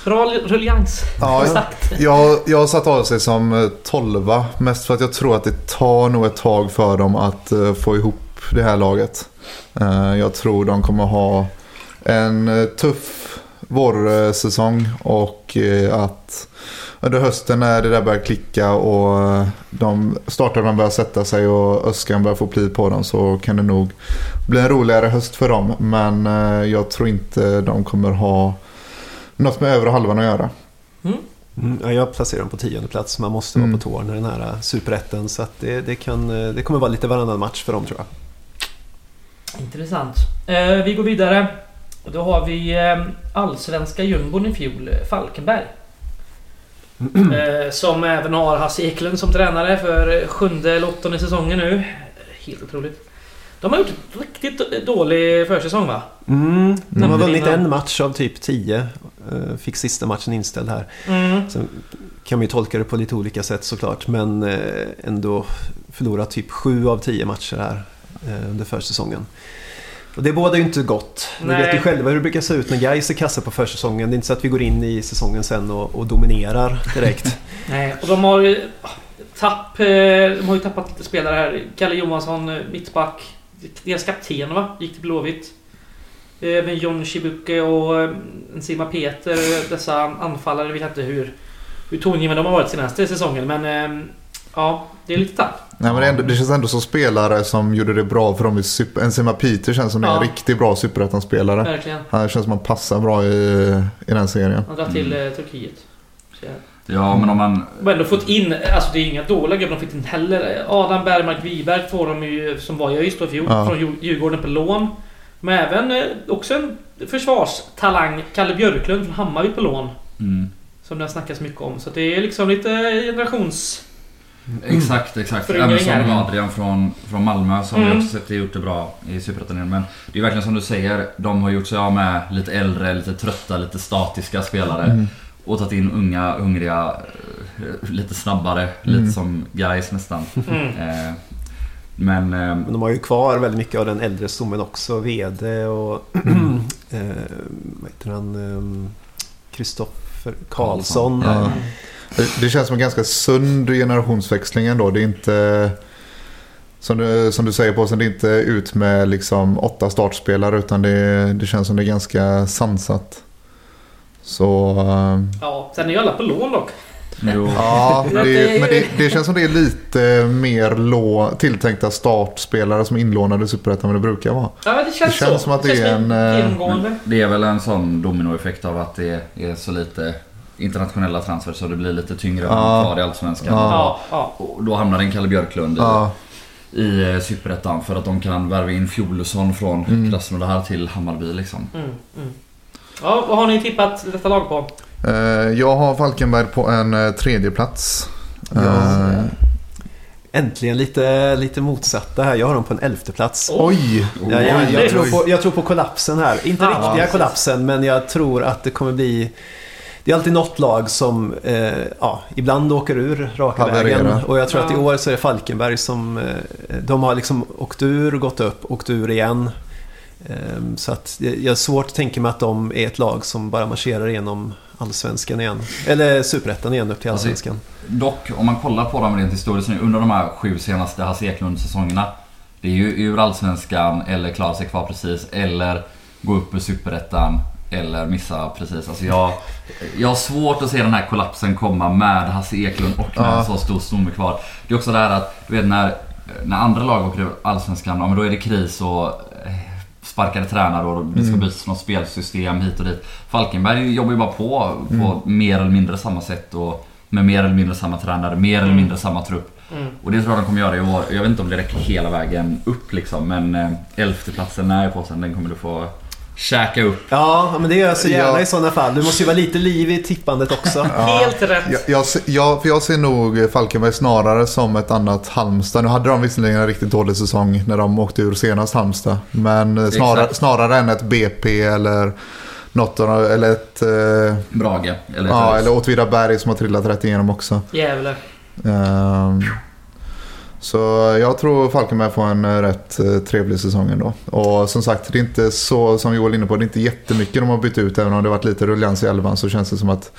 Bra ruljans. Ja, Sagt. Jag, jag har satt av sig som eh, tolva mest för att jag tror att det tar nog ett tag för dem att eh, få ihop det här laget. Jag tror de kommer ha en tuff vårsäsong och eh, att under hösten när det där börjar klicka och eh, de startarna börjar sätta sig och Öskan börjar få pli på dem så kan det nog bli en roligare höst för dem. Men eh, jag tror inte de kommer ha något med övre halvan att göra. Mm, ja, jag placerar dem på tionde plats. Man måste Mm. vara på tårna i den här superetten. Så att det, det, kan, det kommer vara lite varannan match för dem tror jag. Intressant. Eh, vi går vidare. Då har vi eh, allsvenska jumbon i fjol, Falkenberg. Eh, som även har Hasse Eklund som tränare för sjunde eller åttonde säsongen nu. Helt otroligt. De har gjort en riktigt dålig försäsong va? Mm, de har Mm. vunnit en match av typ tio. Eh, Fick sista matchen inställd här. Mm. Sen kan man ju tolka det på lite olika sätt såklart. Men ändå förlorat typ sju av tio matcher här under försäsongen. Och det bådar ju inte gott. Ni Nej. vet ju själva hur det brukar se ut när Gais är kassa på försäsongen. Det är inte så att vi går in i säsongen sen och, och dominerar direkt. Nej, och de har ju tapp, eh, de har ju tappat lite spelare här. Kalle Johansson, eh, mittback. Deras kapten va? Gick till Blåvitt. Även John Chibuke och eh, Enzima Peter. Dessa anfallare vet jag inte hur, hur tongivande de har varit senaste säsongen. Men eh, ja, det är lite tapp. Nej, men det, ändå, det känns ändå som spelare som gjorde det bra för dem i super... Enzima Peter känns som är en Ja. riktigt bra superettan-spelare. Verkligen. Han känns som han passar bra i, i den serien. Han drar till eh, Turkiet. Så, ja. Ja, men om man... Och ändå fått in, alltså det är inga dåliga gubbar de fick in heller. Adam Bergmark Wiberg får de ju, som var jag just då i fjol, Ja. från Djur- Djurgården på lån. Men även eh, också en försvarstalang, Kalle Björklund från Hammarby på lån. Mm. Som det har snackats mycket om. Så det är liksom lite generations... Exakt, exakt. Föryngring Även som. Adrian från, från Malmö som Mm. vi också sett har gjort det bra i Superettan. Men det är verkligen som du säger, de har gjort sig av med lite äldre, lite trötta, lite statiska spelare. Mm. Och tagit in unga, hungriga, eh, lite snabbare, Mm. lite som guys nästan. Mm. Eh, Men... eh, Men de har ju kvar väldigt mycket av den äldre stommen också. VD och... eh, vad heter han? Ehm, Kristoffer Karlsson. Karlsson, Ja. Det, det känns som en ganska sund generationsväxling ändå. Det är inte... Som du, som du säger på det är inte ut med liksom åtta startspelare utan det, det känns som det är ganska sansat. Så... ehm, Ja, sen är ju alla på lån dock. Jo. Ja, Det- det, men det, det känns som det är lite mer lå, tilltänkta startspelare som är inlånade i Superettan än det brukar vara. Ja, det känns, Det känns så. som att det är känns en, eh, genomgående. Men det är väl en sån dominoeffekt av att det är så lite internationella transfer så det blir lite tyngre Ja. kvar i Allsvenskan. Ja. Och då hamnar en Kalle Björklund i, Ja, i eh, Superettan för att de kan värva in Fjolusson från Mm. Krasnodar till Hammarby liksom. Mm, mm. Ja, vad har ni tippat detta lag på? eh, jag har Falkenberg på en eh, tredje plats. Ja. Eh, Äntligen lite, lite motsatta här. Jag har dem på en elfte plats. oj! Ja, jag, jag, oj, tror på, jag tror på kollapsen här. Inte Ja, riktiga precis. kollapsen, men jag tror att det kommer bli... Det är alltid något lag som eh, ja, ibland åker ur raka Havererar. vägen. Och jag tror att i år så är det Falkenberg som... Eh, de har liksom åkt ur, gått upp, åkt ur igen. Eh, så att jag har svårt att tänka mig att de är ett lag som bara marscherar igenom Allsvenskan igen. Eller Superettan igen upp till Alltså, Allsvenskan. Dock, om man kollar på dem rent historiskt nu under de här sju senaste Hasse Eklund-säsongerna. Det är ju ur Allsvenskan eller klara sig kvar precis eller gå upp ur Superettan eller missa precis. Alltså jag, jag har svårt att se den här kollapsen komma med Hasse Eklund och med Ja. en så stor stomme kvar. Det är också det här att, du vet när, när andra lag åker ur Allsvenskan, ja, men då är det kris och eh, sparkade tränare och det ska Mm. bytas något spelsystem hit och dit. Falkenberg jobbar ju bara på på mer eller mindre samma sätt och med mer eller mindre samma tränare, mer eller mindre samma trupp. Mm. Och det tror jag de kommer göra i år. Jag vet inte om det räcker hela vägen upp liksom men eh, elfteplatsen är på sen, den kommer du få käka upp. Ja, men det gör jag så gärna Ja. i sådana fall. Du måste ju vara lite liv i tippandet också. Helt rätt. Jag, jag, för jag ser nog Falkenberg snarare som ett annat Halmstad. Nu hade de visserligen en riktigt dålig säsong när de åkte ur senast Halmstad. Men eh, snarare, snarare än ett BP eller något av, eller ett... Eh, Brage. Eller, ja, eller Åtvidaberg som har trillat rätt igenom också. Gävle. Ehm, så jag tror Falkenberg får en eh, rätt eh, trevlig säsong ändå. Och som sagt, det är inte så som Joel är inne på, det är inte jättemycket de har bytt ut. Även om det varit lite ruljans i elvan så känns det som att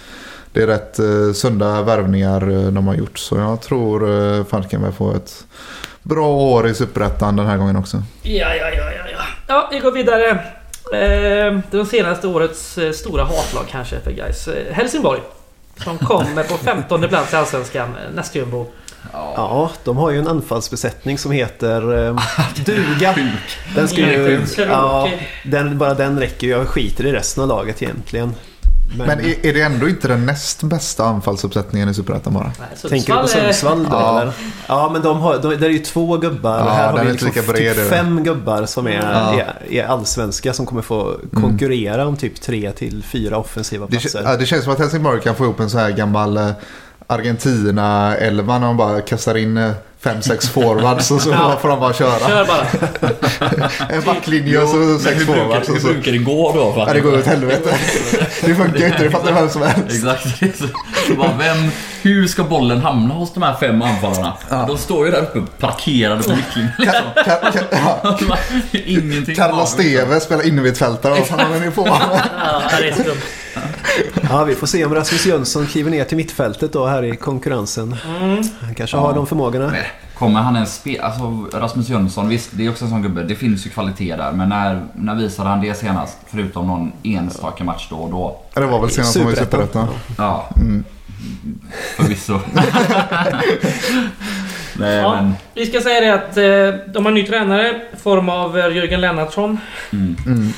det är rätt eh, sunda värvningar de har gjort. Så jag tror Falkenberg får ett bra år i Superettan den här gången också. Ja, ja, ja, ja, ja. Ja, vi går vidare. Det senaste årets stora hatlag kanske för guys. Helsingborg. Som kommer på 15 plats i Allsvenskan. eh, Nästjumbo. Ja. Ja, de har ju en anfallsbesättning som heter eh, Duga. Den ska ju, ja, den, bara den räcker ju. Jag skiter i resten av laget egentligen. Men, Men är, är det ändå inte den näst bästa anfallsuppsättningen i Superettan bara? Nej, tänker du på Sundsvall, eh, då Ja. eller? Ja, men de har, de, det är ju två gubbar. Ja, här har vi liksom typ det. fem gubbar som är, Ja. Mm. är, är allsvenska som kommer få konkurrera om typ tre till fyra offensiva Det, platser. ja, det känns som att Helsingborg kan få ihop en så här gammal eh, Argentina-elva när man bara kastar in 5-6 forwards och så Ja. får de bara köra. Kör bara. En backlinje och så sex forwards. Och så. det igår då? Ja, det går åt helvete. Det funkar inte, det fattar vem som helst. Exakt. Så bara, vem, hur ska bollen hamna hos de här fem anfallarna? De står ju där uppe parkerade på mittlinjen liksom. Ka- ka- ja. Ingenting liksom. Steve spelar innermittfältare. Vad fan håller ni på? Ja, det är skumt. Ja, vi får se om Rasmus Jönsson kliver ner till mittfältet då här i konkurrensen. Mm. Han kanske Ja. har de förmågorna. Men Kommer han ens spela? Alltså Rasmus Jönsson, visst det är också en sån gubbe. Det finns ju kvalitet där. Men när, när visade han det senast? Förutom någon enstaka match då och då. Ja, Det var väl senast han var i Superettan. Ja, Mm. förvisso. Nej Ja, men... vi ska säga det att eh, de har en ny tränare i form av eh, Jörgen Lennartsson. Mm. Mm.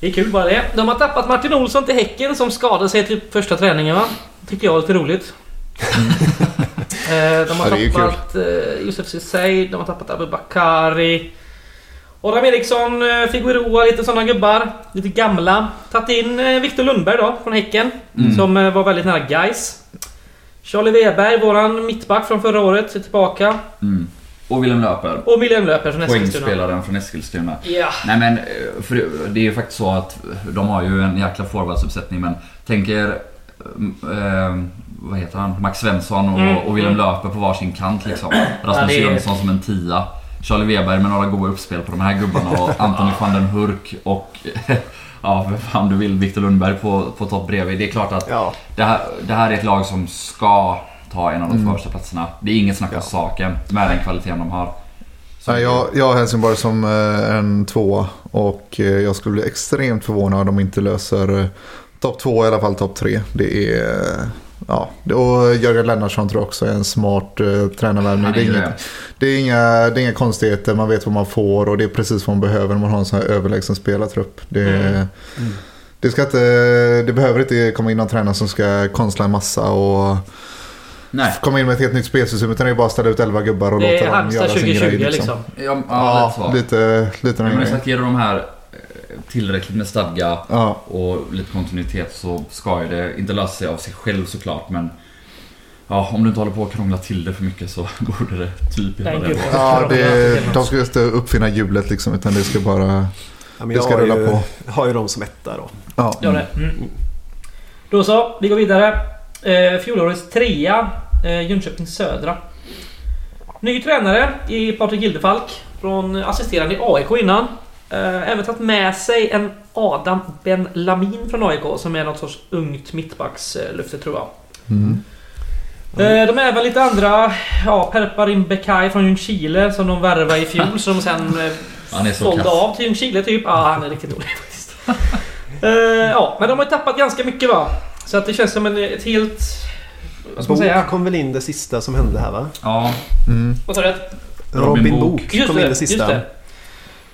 Det är kul bara det. De har tappat Martin Olsson till Häcken som skadade sig till första träningen va? Tycker jag är lite roligt. Eh, de har Ja, tappat eh, Josef Ceesay, de har tappat Abubakari. Adam Eriksson, eh, Figueroa, lite sådana gubbar. Lite gamla. Tagit in Viktor Lundberg då, från Häcken. Mm. Som var väldigt nära Guys. Charlie Weberg, våran mittback från förra året, är tillbaka. Mm. Och Willem Löper. Och William Löper från Eskilstuna. Poängspelaren från Eskilstuna. Ja. Nej men, eh, för det är ju faktiskt så att de har ju en jäkla forwardsuppsättning men tänker... Eh, vad heter han? Max Svensson och, Mm, och Willem mm. Löper på varsin kant liksom. Ja, Rasmus det är- Jönsson som en tia. Charlie Weber med några goda uppspel på de här gubbarna och Anthony van den Hurk och ja, vem fan du vill, Viktor Lundberg på, på topp bredvid. Det är klart att Ja, det här, det här är ett lag som ska ta en av de Mm. första platserna. Det är inget snack om Ja. saken med den kvaliteten de har. Så- Nej, jag, jag har Helsingborg som eh, en tvåa och eh, jag skulle bli extremt förvånad om de inte löser eh, topp två, i alla fall topp tre. Det är... Ja, det- och Jörgen Lennartsson tror jag också är en smart uh, tränarvärvning. Det är inget, det. är inga, det är inga konstigheter, man vet vad man får och det är precis vad man behöver när man har en sån här överlägsen spelartrupp. Det, Mm. det, ska inte, det behöver inte komma in någon tränare som ska konstla en massa och Nej. komma in med ett helt nytt spelsystem utan det är bara att ställa ut elva gubbar och Det låta är dem göra sin 2020 grej. Liksom. liksom. Ja, ja, Ja, lite lite, Men grejen. sagt, ger de här eh, tillräckligt med stadga Ja. och lite kontinuitet så ska ju det inte lösa sig av sig själv såklart men Ja, om du inte håller på att krångla till det för mycket så borde det typ göra det. Ja, det, de ska inte uppfinna hjulet liksom utan det ska bara... ja men Det jag ska rulla ju, på. har ju dem som etta då. Ja. Gör det. Mm. Då så, vi går vidare. Eh, fjolårets trea, eh, Jönköping Södra. Ny tränare i Patrik Gildefalk från assisterande i AIK innan. Eh, även tagit med sig en Adam Ben Lamin från AIK som är något sorts ungt mittbackslöfte tror jag. Mm. Eh, De är även lite andra, ja, Perparin Bekai från Ljungskile som de värvade i fjol som de sen eh, så sålde kass. av till Ljungskile typ. Ja, han är riktigt dålig faktiskt. Eh, ja, men de har ju tappat ganska mycket va? Så att det känns som en, ett helt... Vad ska man säga? Bok kom väl in det sista som hände här va? Ja, Mm. Vad sa du? Robin Robin, Just kom det, in det just sista. det.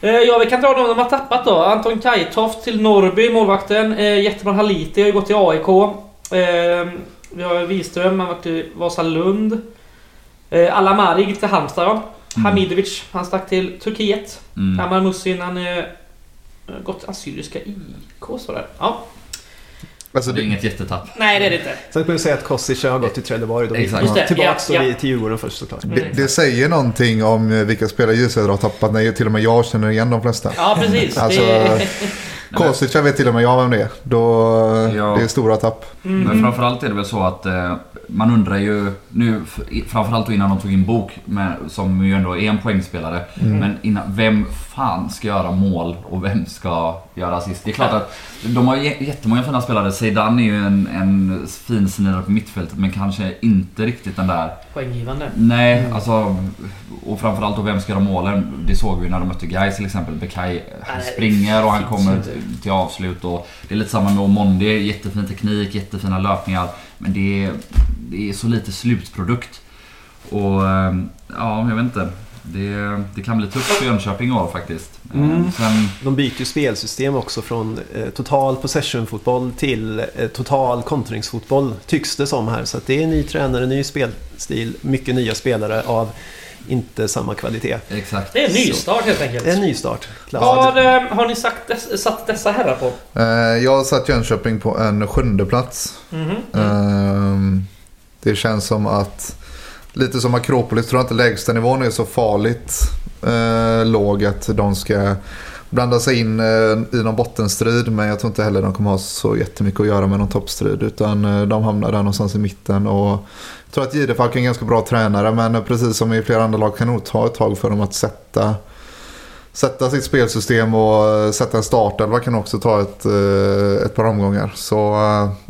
Eh, Ja, vi kan dra de de har tappat då. Anton Kajtoft till Norrby, målvakten. Eh, Jätteman Haliti har ju gått till AIK. Eh, vi har Wiström, han har varit i Vasalund. Eh, Alamarig till Halmstad ja. Mm. Hamidovic, han stack till Turkiet. mm. Amar Musin, han Gått till Assyriska IK det. Ja. Alltså, det är inget jättetapp. Nej, det är det inte. Sen kan vi säga att Kostic har gått till Trelleborg. Då Exakt. Tillbaks ja, ja. vi- till Djurgården först såklart. Mm. det, det säger någonting om eh, vilka spelare Södra har tappat när till och med jag känner igen de flesta. Ja, precis. Alltså, jag vet till och med jag vem det är. Då, Ja. Det är stora tapp. Mm. Men framförallt är det väl så att eh, man undrar ju nu, framförallt innan de tog in Bok, med, som ju ändå är en poängspelare. Mm. Men innan, vem fan ska göra mål och vem ska göra assist? Det är klart att de har jä- jättemånga fina spelare. Zeidan är ju en, en fin snirare på mittfältet men kanske inte riktigt den där Poänggivande. Nej, Mm. alltså... Och framförallt då vem ska göra målen? Det såg vi när de mötte Gais till exempel. Bekai han Nej, springer och han kommer till avslut. Och det är lite samma med Omondi. Jättefin teknik, jättefina löpningar. Men det är, det är så lite slutprodukt. Och ehm, ja, jag vet inte. Det, det kan bli tufft för Jönköping i år faktiskt. Mm. Ehm, Sen, De byter ju spelsystem också från eh, total possession-fotboll till eh, total kontringsfotboll tycks det som här. Så det är ny tränare, ny spelstil, mycket nya spelare av inte samma kvalitet. exakt. Det är en nystart helt enkelt. En nystart. Har, eh, har ni sagt dess, satt dessa herrar på? Eh, Jag har satt Jönköping på en sjunde plats. Mhm. Ehm, Det känns som att, lite som Akropolis, tror jag inte lägstanivån är så farligt eh, låg att de ska blanda sig in eh, i någon bottenstrid. Men jag tror inte heller de kommer ha så jättemycket att göra med någon toppstrid. Utan eh, de hamnar där någonstans i mitten. Och jag tror att Jidefalk är en ganska bra tränare. Men precis som i flera andra lag kan det nog ta ett tag för dem att sätta sätta sitt spelsystem och eh, sätta en startelva kan också ta ett, ett par omgångar. Så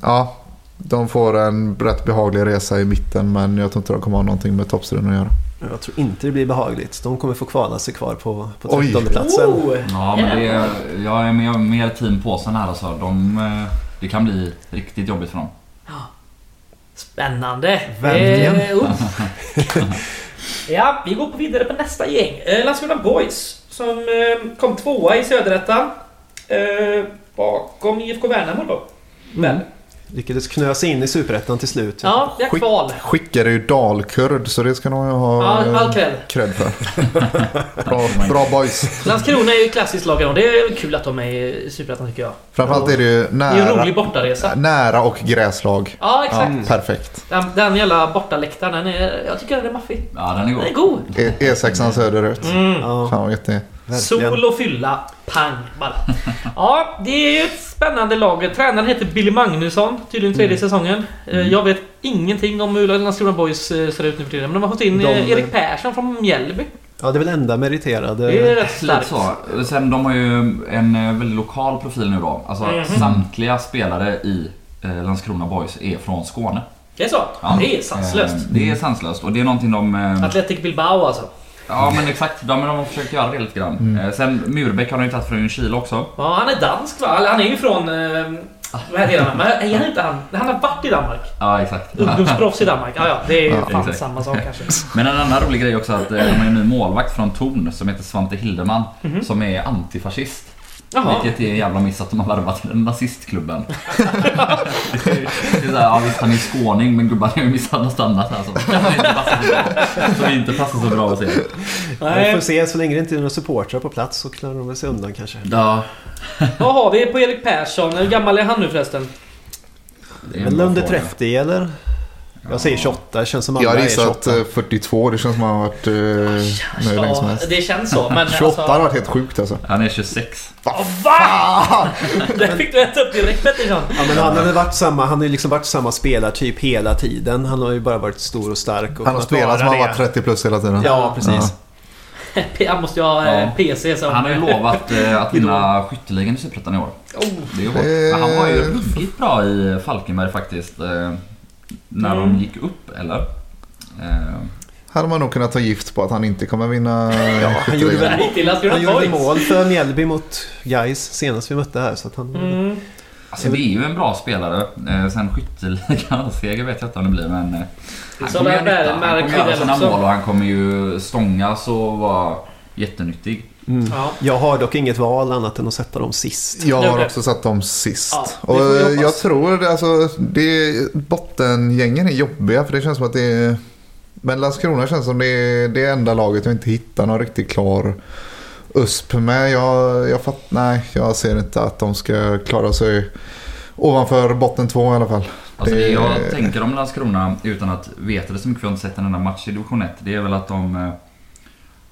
ja, de får en rätt behaglig resa i mitten men jag tror inte de kommer ha någonting med toppstriden att göra. Jag tror inte det blir behagligt. De kommer få kvala sig kvar på, på Oj. 13 platsen. Oh, Ja, men det är, jag är mer, mer team påsen här alltså. De, eh, det kan bli riktigt jobbigt för dem. Spännande! Verkligen. Eh, oh. ja, vi går på vidare på nästa gäng. Eh, Landskrona Boys som eh, kom tvåa i Söderettan. Eh, bakom IFK Värnamo då. Väl? Lyckades knösa in i Superettan till slut. Ja, det är Skick- kval. Skickade ju dalkurd så det ska ju ha Ja, eh, all cred. cred för. bra, bra boys. Landskrona är ju klassiskt lag och det är kul att de är i Superettan tycker jag. Framförallt är det ju Det är en rolig nära, bortaresa. nära och gräslag. Ja, exakt. Mm. Perfekt. Den, den jävla bortaläktaren, den är, jag tycker den är maffig. Ja, den är god. Den är god. E- E6an söderut. Mm. Ja, Fan vad jätte... verkligen. Sol och fylla, pang bara. Ja, det är ju ett spännande lag. Tränaren heter Billy Magnusson, tydligen tredje säsongen. Eh, Jag vet ingenting om hur Landskrona Boys eh, ser ut nu för tiden. Men de har fått in De- eh, Erik Persson från Mjällby. Ja, det är väl enda meriterade. Det är rätt starkt. så. Sen de har ju en eh, väldigt lokal profil nu då. Alltså Mhm. samtliga spelare i eh, Landskrona Boys är från Skåne. Det är så? Ja. Det är sanslöst. Eh, Det är sanslöst och det är någonting de... eh, Athletic Bilbao alltså. Ja men exakt, de, de har försökt göra det lite grann. Eh, Sen Murbeck har de ju tagit från Ljungskile också. Ja, han är dansk va? Han är ju från... Han? Men är han inte han? Han har varit i Danmark. Ja exakt. Ungdomsproffs i Danmark. Ja, ja. Det är Ja, fan exakt. samma sak kanske. Men en annan rolig grej också att eh, de har en ny målvakt från Torn som heter Svante Hildeman. Mhm. Som är antifascist. Jaha. Vilket är en jävla miss att de har värvat till den nazistklubben. det är såhär, ja visst han är skåning men gubbar har ju misshandlat annat här som inte passar så bra. Som inte passar så bra att se. Vi får se, så länge det inte är några supportrar på plats så klarar de väl sig undan kanske. Ja, Vad har vi på Erik Persson? Hur gammal är han nu förresten? Det är väl under 30 eller? Jag säger 28, det känns som alla Jag hade är gissat 28. eh, 42, det känns som att han har varit eh, nöjd länge som Ja, helst. det känns så. Men 28 hade alltså... varit helt sjukt alltså. Han är 26. Va? Det fick du äta upp direkt Pettersson. Ja, men han har varit samma, han har ju liksom varit samma spelartyp hela tiden. Han har ju bara varit stor och stark. Och Han har spelat som han varit 30 plus hela tiden. Ja, precis. Han måste ju ha eh, Ja. PC som... Han har ju lovat eh, att vinna skytteligan i Superettan i år. Oh. Det är ju hårt. Men han var ju ruggigt bra i Falkenberg faktiskt. När Mm. de gick upp, eller? Eh, Hade man nog kunnat ta gift på att han inte kommer vinna Ja, han gjorde väl- Han gjorde mål för Mjällby mot Gais senast vi mötte här. Så att han... Mm. Alltså det är ju en bra spelare. Eh, sen skytteligan, seger vet jag inte om det blir men... eh, Han Så kommer göra nytta. Han kommer göra den sina mål och han kommer ju stångas och vara jättenyttig. Mm. Ja. Jag har dock inget val annat än att sätta dem sist. Jag har också satt dem sist. Ja, och eh, jag tror alltså, det, bottengängen är jobbiga för det känns som att det är... Men Landskrona känns som det är det enda laget jag inte hittar någon riktigt klar USP med. Jag, jag fatt, nej, jag ser inte att de ska klara sig ovanför botten två i alla fall. Alltså Det- det jag tänker om Landskrona utan att veta det så mycket för jag har inte sett en enda match i division 1. Det är väl att de...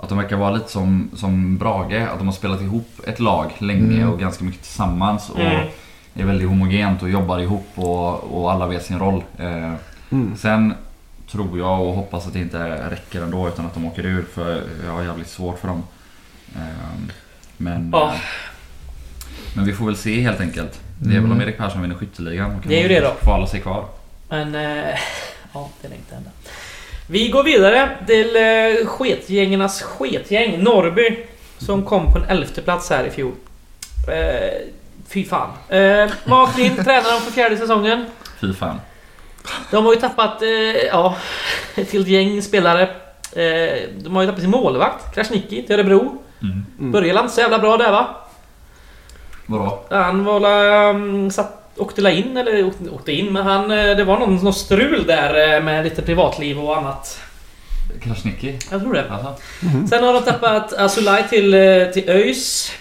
eh, Att de verkar vara lite som, som Brage. Att de har spelat ihop ett lag länge Mm. och ganska mycket tillsammans. Och Mm. är väldigt homogent och jobbar ihop och, och alla vet sin roll. Eh, Mm. Sen tror jag och hoppas att det inte räcker ändå utan att de åker ur för jag har jävligt svårt för dem. Ehm, Men, Ja. men vi får väl se helt enkelt. Det är väl om Erik Persson vinner skytteligan. och kan Det är ju det då. Kvala sig kvar. Men... Eh, ja, det lär inte hända. Vi går vidare till eh, sketgängernas sketgäng. Norrby. Som kom på en elfte plats här i fjol. Eh, fy fan. Eh, Mark Lind tränar dem för fjärde säsongen. Fy fan. De har ju tappat, eh, ja, helt gäng spelare. Eh, de har ju tappat sin målvakt, Krasniqi, till Örebro. Mm. Började inte så jävla bra där va? Vadå? Han var um, satt, åkte la in, eller åkte, åkte in, men han, eh, det var någon, någon strul där eh, med lite privatliv och annat. Krasniqi? Jag tror det. Alltså. Sen har de tappat Asulaj till, eh, till ÖIS.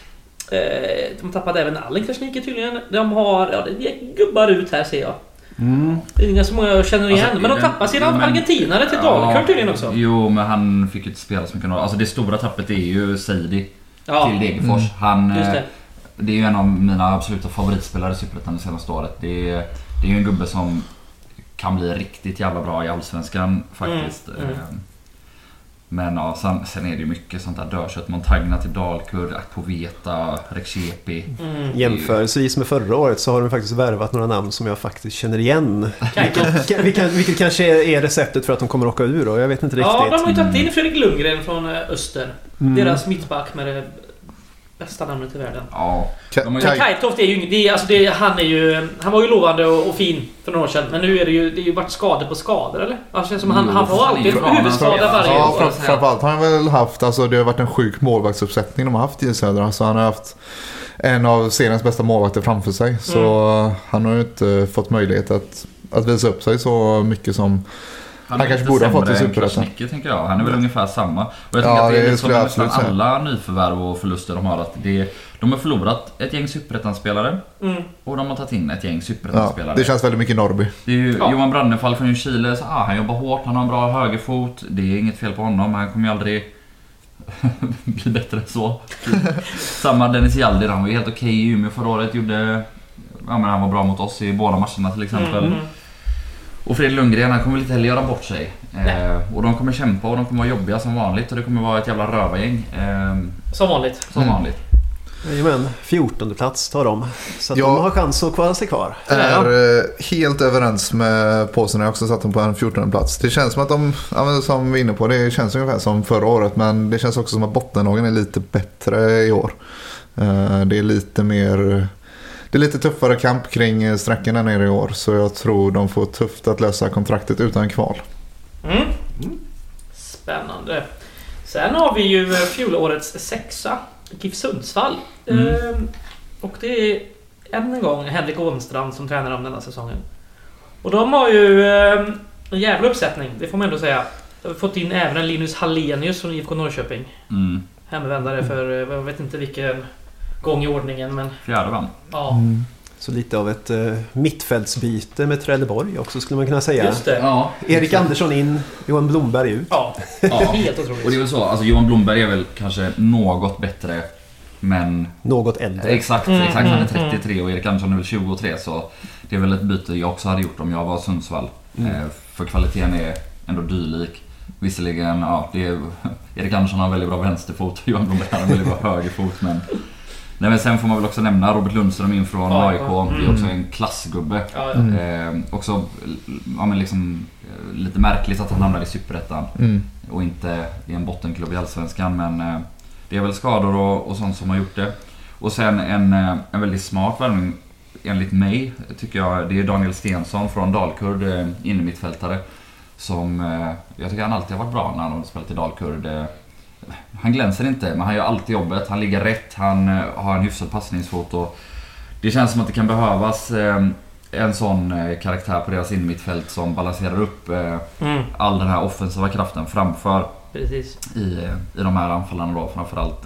De har tappat även Allen Krasniqi tydligen. De har, ja det är gubbar ut här ser jag. Mm. Det är inga så många jag känner igen. Alltså, men de tappar sina men- argentinare till Dalkurd tydligen också. Jo, men han fick ju inte spela så mycket. Alltså det stora tappet är ju Seidi Ja, till Degerfors. Han, just eh, det. Är ju en av mina absoluta favoritspelare i Superettan det senaste året. Det är, det är ju en gubbe som kan bli riktigt jävla bra i Allsvenskan faktiskt. Mm, mm. Eh, Men ja, sen, sen är det ju mycket sånt där dörrkött. Montagna till Dalkurd, Akpoveta, Reksepi. Mm. Jämförelsevis med förra året så har de faktiskt värvat några namn som jag faktiskt känner igen. Vilket, vilket, vilket kanske är receptet för att de kommer åka ur då. Jag vet inte riktigt. Ja, de har ju tagit in Fredrik Lundgren från eh, Öster. Mm. Deras mittback med det bästa namnet i världen. Ja, Ka- Kaj- Kajtoft är ju inget... Det är, alltså det, han är ju... Han var ju lovande och, och fin för några år sedan. Men nu är det ju... Det är ju varit skador på skador eller? Alltså, känns som han, Jo, han fan, alltid huvudskada varje Ja, år. framförallt har han väl haft, alltså det har varit en sjuk målvaktsuppsättning de har haft i Södra. Så han har haft en av seriens bästa målvakter framför sig. Så Mm. han har ju inte fått möjlighet att, att visa upp sig så mycket som... Han, Han är kanske borde ha fått än Superettan. Tänker jag. Han är väl ungefär samma. Och jag Ja, tänker att det är det som skulle jag nästan säga. alla nyförvärv och förluster de har. Att det, de har förlorat ett gäng Superettan-spelare Mm. och de har tagit in ett gäng Ja, Superettan-spelare. det känns väldigt mycket Norrby. Det är ju Ja. Johan Brannefall från Chile, så, ah, han jobbar hårt, han har en bra högerfot. Det är inget fel på honom, han kommer ju aldrig bli bättre än så. Samma Dennis Hjaldi, han var ju helt okej i Umeå förra året. Gjorde, ja, men han var bra mot oss i båda matcherna till exempel. Mm, mm. Och Fredrik Lundgren han kommer inte heller göra bort sig. Eh, och de kommer kämpa och de kommer vara jobbiga som vanligt och det kommer vara ett jävla rövargäng. Eh, Som vanligt. som Mm. vanligt. Jajamän, 14 plats tar de. Så att Ja. de har chans att kvala sig kvar. Är eh, helt överens med påsen. Jag har också satt dem på en 14 plats. Det känns som att de, ja, som vi är inne på, det känns ungefär som förra året. Men det känns också som att bottenlagen är lite bättre i år. Eh, Det är lite mer... Det är lite tuffare kamp kring eh, sträckorna nere i år. Så jag tror de får tufft att lösa kontraktet utan kval. Mm. Spännande. Sen har vi ju eh, fjolårets sexa, GIF Sundsvall. Mm. Ehm, och det är än en gång Henrik Ånstrand som tränar om denna säsongen. Och de har ju ehm, en jävla uppsättning, det får man ändå säga. De har fått in även en Linus Hallenius från IFK Norrköping. Mm. Hemvändare för, eh, jag vet inte vilken gång i ordningen men Fjärde va? ja. Så lite av ett uh, mittfältsbyte med Trelleborg också skulle man kunna säga. Just det. Ja. Erik Andersson in, Johan Blomberg ut. Ja, Ja. helt Och det är otroligt. väl så, alltså Johan Blomberg är väl kanske något bättre men Något äldre. Exakt, Mm, exakt. Han är mm, 33 och Erik Andersson är väl 23 så det är väl ett byte jag också hade gjort om jag var Sundsvall. Mm. Eh, för kvaliteten är ändå dylik. Visserligen, ja, det är, Erik Andersson har en väldigt bra vänsterfot och Johan Blomberg har en väldigt bra högerfot men Nej men sen får man väl också nämna Robert Lundström in från Ja, AIK. ja. Det är också en klassgubbe. Ja, ja. Mm. Eh, också ja, men liksom, eh, lite märkligt att han hamnade i Superettan Mm. och inte i en bottenklubb i Allsvenskan. Men eh, det är väl skador och, och sånt som har gjort det. Och sen en, eh, en väldigt smart värvning enligt mig tycker jag. Det är Daniel Stensson från Dalkurd, eh, innermittfältare. Som eh, jag tycker han alltid har varit bra när han har spelat i Dalkurd. Han glänser inte men han gör alltid jobbet. Han ligger rätt, han eh, har en hyfsad passningsfot. Och det känns som att det kan behövas eh, en sån eh, karaktär på deras innermittfält som balanserar upp Mm, all den här offensiva kraften framför precis. i, i de här anfallarna då. Framförallt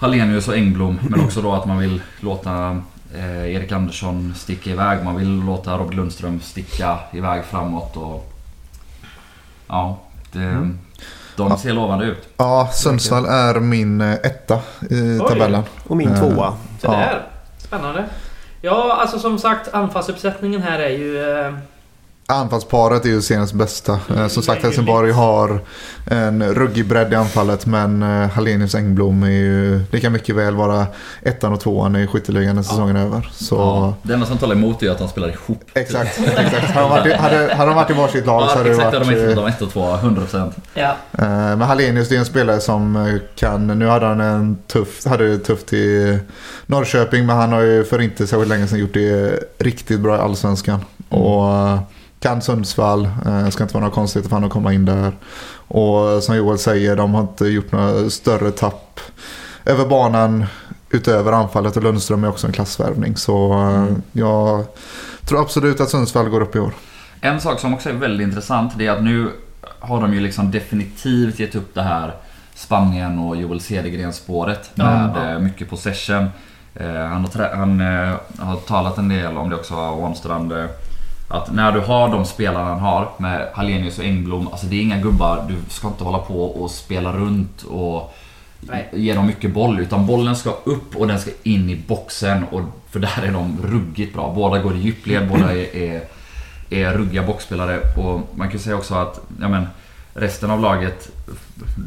Hallenius och Engblom. Men också då att man vill låta Erik Andersson sticka iväg. Man vill låta Robert Lundström sticka iväg framåt. Och, ja, det, Mm. De Ja. ser lovande ut. Ja, Sundsvall är min eh, etta i Oj. tabellen. Och min Eh, tvåa. Det Ja. där. Spännande. Ja, alltså som sagt anfallsuppsättningen här är ju... Anfallsparet är ju seriens bästa. Eh, Som sagt. Helsingborg har en ruggig bredd i anfallet men eh, Hallenius Engblom är ju, det kan mycket väl vara ettan och tvåan i skytteligan när säsongen är över. Så Ja, det enda som talar emot är att de spelar ihop. exakt, exakt. Hade de varit, i- hade, hade de varit i varsitt lag så Ja, hade det exakt, varit... de är inte eh, de ett och två, 100%. ja. Eh, Men Hallenius det är en spelare som kan, nu hade han en tuff, hade det tufft i Norrköping men han har ju för inte särskilt länge sedan gjort det riktigt bra i Allsvenskan. Och eh, kan Sundsvall, eh, ska inte vara några konstigheter för honom att komma in där. Och som Joel säger, de har inte gjort några större tapp över banan utöver anfallet och Lundström är också en klassvärvning. Så eh, Mm. jag tror absolut att Sundsvall går upp i år. En sak som också är väldigt intressant det är att nu har de ju liksom definitivt gett upp det här Spanien och Joel Cedergren spåret med Ja. eh, mycket possession. Han har, han har talat en del om det också, Ånstrand. Att när du har de spelarna han har med Hallenius och Engblom, alltså det är inga gubbar. Du ska inte hålla på och spela runt och Nej. ge dem mycket boll. Utan bollen ska upp och den ska in i boxen. Och, för där är de ruggigt bra. Båda går i djupled, båda är, är, är ruggiga boxspelare. Och man kan säga också att ja men, resten av laget...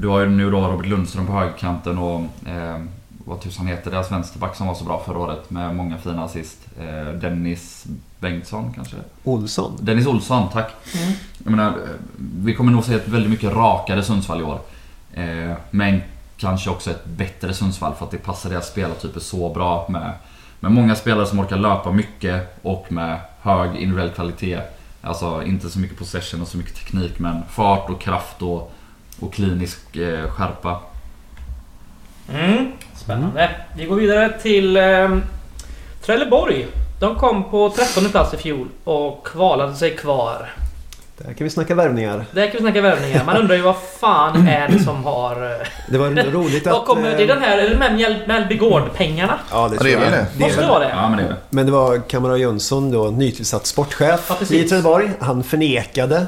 Du har ju nu då Robert Lundström på högerkanten och eh, vad tusan heter deras vänsterback som var så bra förra året med många fina assist. Eh, Dennis Bengtsson kanske? Olsson. Dennis Olsson, tack. Mm. Jag menar, vi kommer nog se ett väldigt mycket rakare Sundsvall i år. Eh, men kanske också ett bättre Sundsvall för att det passar deras spelartyper så bra med, med många spelare som orkar löpa mycket och med hög individuell kvalitet. Alltså inte så mycket possession och så mycket teknik men fart och kraft och, och klinisk eh, skärpa. Mm. Spännande. Vi går vidare till eh, Trelleborg. De kom på 13 plats i fjol och kvalade sig kvar. Där kan vi snacka värvningar. Där kan vi snacka värvningar. Man undrar ju vad fan är det som har... eh, Det var roligt att... Kommer, det är den här, är det de här Mellby Gård-pengarna? Ja, det, Ja, tror det är jag. väl det. Måste vara det? Ja men det är det. Men det var Kamara Jönsson då, nytillsatt sportchef Ja, i Trelleborg. Han förnekade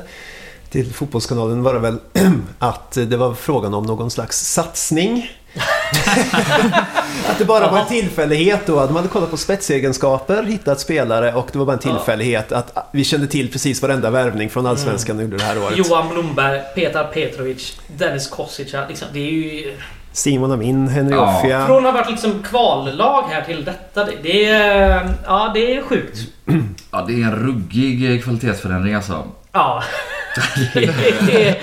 till Fotbollskanalen var det väl att det var frågan om någon slags satsning. Att det bara var en tillfällighet då. De hade kollat på spetsegenskaper, hittat spelare och det var bara en tillfällighet att vi kände till precis varenda värvning från Allsvenskan mm. under det här året. Johan Blomberg, Petar Petrovic, Dennis Kosica. Liksom, det är ju... Simon Amin, Henry ja. Offia. Från att ha varit liksom kvallag här till detta. Det, det, är, ja, det är sjukt. Ja, det är en ruggig kvalitetsförändring alltså. Ja. det, är,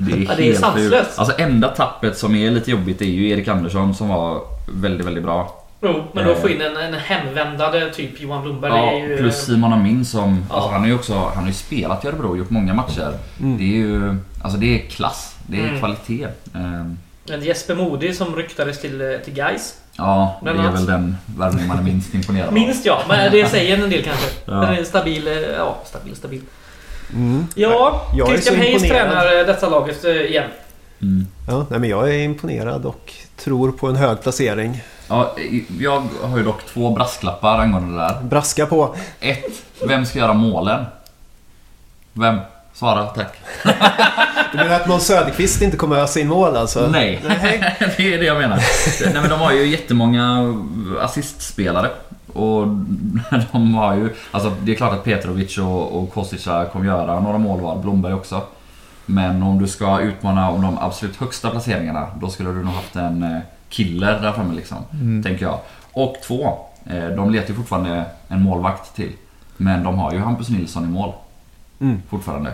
det är, ja, det är sanslöst. Alltså enda tappet som är lite jobbigt är ju Erik Andersson som var väldigt, väldigt bra. Jo, men då få in en, en hemvändande typ Johan Blomberg. Ja, ju... plus Simon Amin som... Ja. Alltså han har ju också han har ju spelat i Örebro och gjort många matcher. Mm. Det är ju... Alltså det är klass. Det är mm. kvalitet. Um, en Jesper Modi som ryktades till, till Gais. Ja, det är väl den värvning man är minst imponerad av. Minst ja, men det säger en del kanske. Ja. Den är stabil, eh, ja stabil, stabil. Mm. Ja, jag Christian Hayes tränar eh, detta laget eh, igen. Mm. Ja, nej, men jag är imponerad och tror på en hög placering. Ja, jag har ju dock två brasklappar angående det där. Braska på. Ett, vem ska göra målen? Vem? Svara, tack. Du menar att Måns Söderqvist inte kommer ösa in mål alltså? Nej, det är det jag menar. Nej, men de har ju jättemånga assistspelare. Och de har ju... Alltså det är klart att Petrovic och, och Kostica kommer göra några mål var. Blomberg också. Men om du ska utmana om de absolut högsta placeringarna, då skulle du nog haft en eh, killer där framme liksom. Mm. Tänker jag. Och två, eh, de letar ju fortfarande en målvakt till. Men de har ju Hampus Nilsson i mål. Mm. Fortfarande.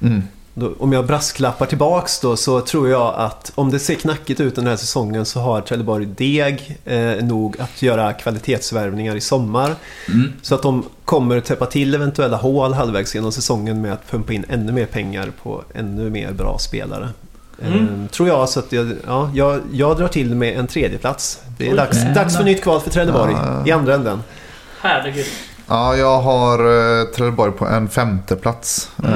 Mm. Då, om jag brasklappar tillbaks då så tror jag att om det ser knackigt ut den här säsongen så har Trelleborg deg eh, nog att göra kvalitetsvärvningar i sommar. Mm. Så att de kommer täppa till eventuella hål halvvägs genom säsongen med att pumpa in ännu mer pengar på ännu mer bra spelare. Mm. Eh, tror jag, så att jag, ja, jag, jag drar till med en tredje plats. Det är dags, dags för nytt kval för Trelleborg ja. i andra änden. Herregud. Ja, jag har eh, Trelleborg på en femte plats mm.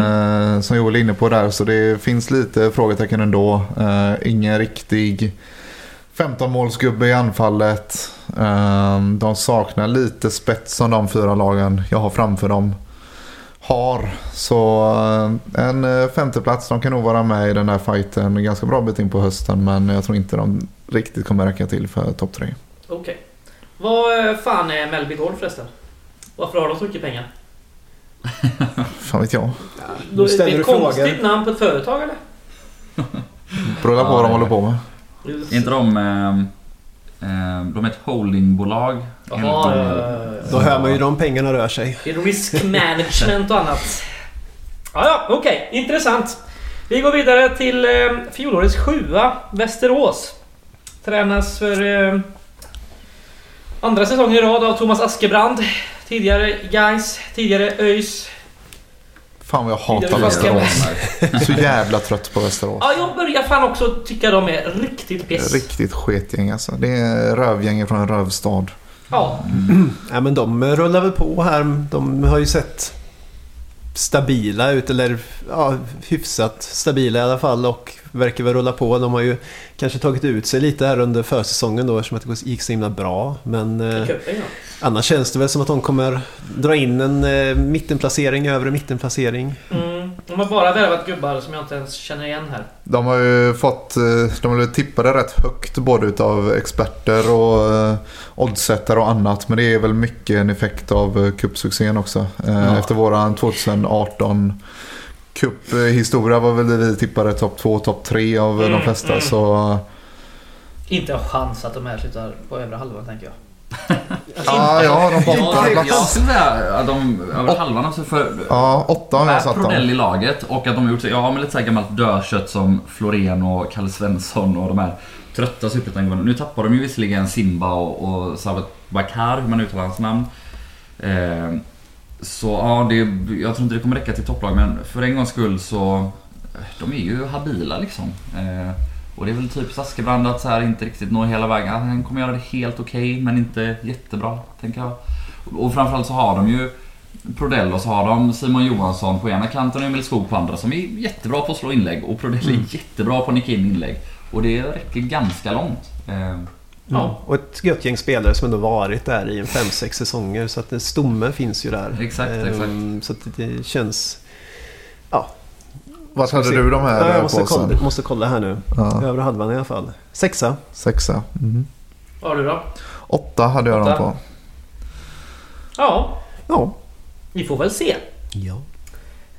eh, Som Joel är inne på där, så det finns lite frågetecken ändå. Eh, ingen riktig 15-målsgubbe i anfallet. Eh, de saknar lite spets som de fyra lagen jag har framför dem har. Så eh, en eh, femteplats, de kan nog vara med i den här fighten ganska bra bit in på hösten men jag tror inte de riktigt kommer räcka till för topp tre. Okej. Okay. Vad eh, fan är Mellby Gold förresten? Varför har de så mycket pengar? Fan vet jag. Ja, du det är ett konstigt frågor. namn på ett företag eller? Beror på vad de håller på med. Är inte de... Eh, de är ett holdingbolag. Jaha, Då hör man ju de pengarna rör sig. Risk management och annat. Ja, ja, okej. Okay. Intressant. Vi går vidare till eh, fjolårets sjua, Västerås. Tränas för eh, andra säsongen i rad av Thomas Askebrand. Tidigare Guys, tidigare ÖIS. Fan vad jag hatar Västerås. Så jävla trött på Västerås. Ja, jag börjar fan också tycka de är riktigt piss. Riktigt sketgäng alltså. Det är rövgäng från en rövstad. Ja. Mm. ja men de rullar väl på här. De har ju sett stabila ut, eller ja, hyfsat stabila i alla fall och verkar väl rulla på. De har ju kanske tagit ut sig lite här under försäsongen då eftersom att det gick så himla bra. Men eh, annars känns det väl som att de kommer dra in en eh, mittenplacering, övre mittenplacering. Mm. De har bara värvat gubbar som jag inte ens känner igen här. De har ju fått, eh, de har tippade rätt högt både utav experter och eh, oddsättare och annat. Men det är väl mycket en effekt av cupsuccén också. Ja. Efter våran 2018 Cuphistoria var väl det vi tippade topp 2, topp 3 av mm, de flesta. Mm. Så... Inte en chans att de här slutar på övre halvan tänker jag. ja, ja, de bottnar ja, Jag skulle säga att de över halvan. Alltså för ja, åtta har jag satt Prodell i laget och att de har gjort sig, ja med lite så här gammalt dödkött som Florén och Kalle Svensson och de här trötta superettan Nu tappar de ju visserligen Simba och, och Sabat Bakar, hur man uttalar hans namn. Eh, så ja, det, jag tror inte det kommer räcka till topplag men för en gångs skull så... De är ju habila liksom. Eh, och det är väl typ Saskebrand att så här inte riktigt når hela vägen. Han kommer göra det helt okej okay, men inte jättebra, tänker jag. Och framförallt så har de ju Prodell och så har de Simon Johansson på ena kanten och Emil Skog på andra som är jättebra på att slå inlägg och Prodell är mm. jättebra på att nicka in inlägg. Och det räcker ganska långt. Eh, Ja. Och ett gött gäng spelare som ändå varit där i en 5-6 säsonger. Så att stommen finns ju där. Exakt, ehm, exakt. Så att det känns... Ja. Vad hade du de här ja, jag måste kolla, måste kolla här nu. Ja. Övre halvan i alla fall. Sexa. Sexa. Mm. Vad har du då? Åtta hade jag dem Åtta. på. Ja, Ja. vi får väl se. Ja.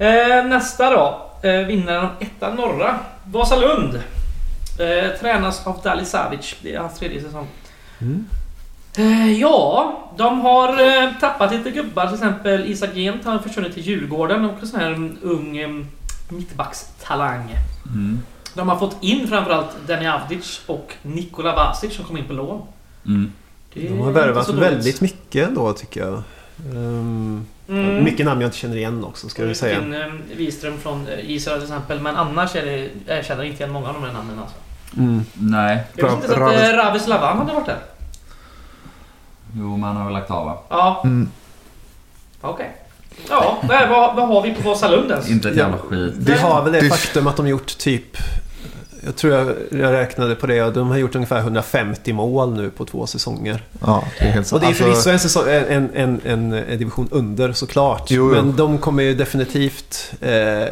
Eh, nästa då. Eh, vinnaren av etta norra. Vasalund. Eh, tränas av Dali Savic. Det är hans tredje säsong. Mm. Eh, ja, de har eh, tappat lite gubbar. Till exempel Isak Gent har försvunnit till Djurgården. Och en sån här mm, ung eh, mittbackstalang. Mm. De har fått in framförallt Deni Avdic och Nikola Vasic som kom in på lån. Mm. De har värvat väldigt mycket ändå tycker jag. Ehm, Mm. Mycket namn jag inte känner igen också ska vi säga. In, eh, Wiström från eh, Israel till exempel. Men annars är det, jag känner inte igen många av de här namnen alltså. Mm. Nej. Jag visste inte Ravis- att eh, Ravis Lavan hade varit där. Jo, man har väl lagt av va? Ja, Mm. okej. Ja, vad, vad, har vi på Vasalund ens? Inte ett jävla skit. Vi har väl Det- faktum att de gjort typ jag tror jag, jag räknade på det. De har gjort ungefär 150 mål nu på två säsonger. Ja, det är helt Och det är alltså- förvisso en, säsong, en, en, en, en division under såklart. Jo, jo. Men de kommer ju definitivt... Eh, jag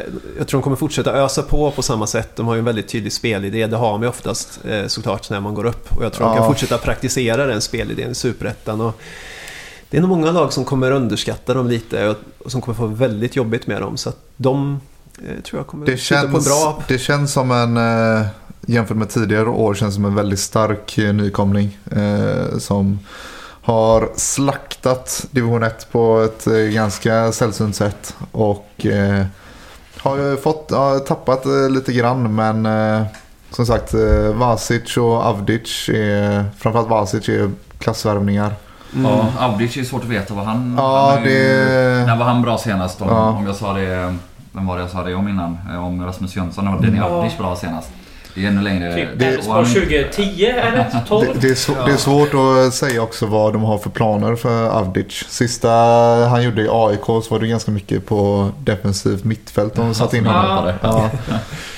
tror de kommer fortsätta ösa på på samma sätt. De har ju en väldigt tydlig spelidé. Det har man ju oftast eh, såklart när man går upp. Och jag tror de Ja. kan fortsätta praktisera den spelidén i Superettan. Och det är nog många lag som kommer underskatta dem lite och, som kommer få väldigt jobbigt med dem. Så att de tror jag kommer Det sluta på känns, bra... det känns som en, eh, jämfört med tidigare år, känns som en väldigt stark eh, nykomling. Eh, som har slaktat division 1 på ett eh, ganska sällsynt sätt. Och eh, har ju fått, ja, tappat eh, lite grann men eh, som sagt eh, Vasic och Avdic, är, framförallt Vasic är klassvärvningar. Mm. Ja, Avdic är svårt att veta vad han... Ja, han har ju- det- När var han bra senast? Om, Ja. om jag sa det... Vem var det jag sa det om innan? Eh, Om Rasmus Jönsson. Var Denny Ja. Avdic bra senast? Det är ännu längre... Typ det- Elfsborg och han- 2010 eller 12? Det, det, är svå- det är svårt att säga också vad de har för planer för Avdic. Sista han gjorde i AIK så var det ganska mycket på defensivt mittfält de satt in Ja. honom. Ja.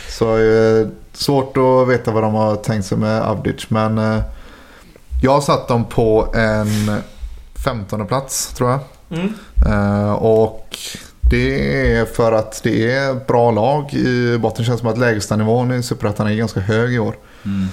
Så eh, svårt att veta vad de har tänkt sig med Avdic. Men eh, jag har satt dem på en 15 plats tror jag. Mm. Eh, och det är för att det är bra lag i botten. Det känns som att lägstanivån i Superettan är ganska hög i år. Mm.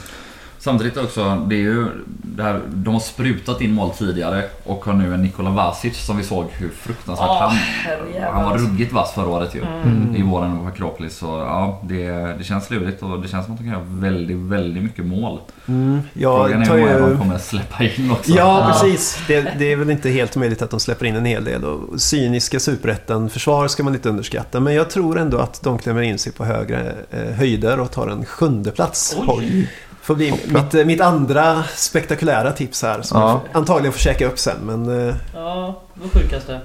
Samtidigt också, det är ju det här, de har sprutat in mål tidigare och har nu en Nikola Vasic som vi såg hur fruktansvärt Åh, han... herrejävlar. Han var ruggigt vass förra året ju. Mm. I våren på Akropolis. Så ja, det, det känns lurigt och det känns som att de kan göra väldigt, väldigt mycket mål. Mm. Frågan Jag är tar hur många de kommer släppa in också. Ja, precis. Det, det är väl inte helt möjligt att de släpper in en hel del. Och cyniska superettan-försvar ska man inte underskatta. Men jag tror ändå att de klämmer in sig på högre eh, höjder och tar en sjunde plats. Oj. Får bli mitt, eh, mitt andra spektakulära tips här. Som Ja. jag får- antagligen får käka upp sen. Men eh, Ja, det sjukaste.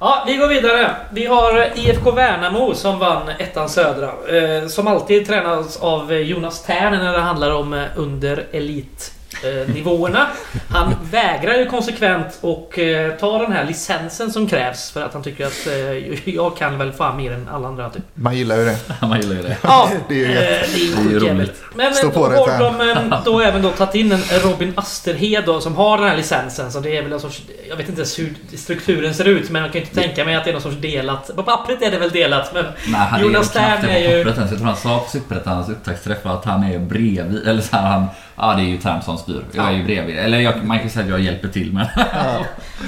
Ja, vi går vidare. Vi har IFK Värnamo som vann ettan södra. Eh, som alltid tränas av Jonas Tern när det handlar om under elit eh, nivåerna. Han vägrar ju konsekvent och eh, ta den här licensen som krävs för att han tycker att eh, jag kan väl fan mer än alla andra typ. Man gillar ju det. Man gillar ju det. Ja, Det är ju eh, det är sjukt roligt. Men eh, Stå då på dig, har de eh, då även då tagit in en Robin Asterhed då, som har den här licensen. Så det är väl en sorts... Jag vet inte ens hur strukturen ser ut men jag kan inte tänka mig att det är någon sorts delat. På pappret är det väl delat men... Nej, han Jonas är knappt Tern det är på ju-. Jag tror han sa på Superettans upptaktsträff att han är bredvid. Eller så här, han... Ja, det är ju Tern som styr. Jag är ju bredvid. Eller jag, man kan säga att jag hjälper till men...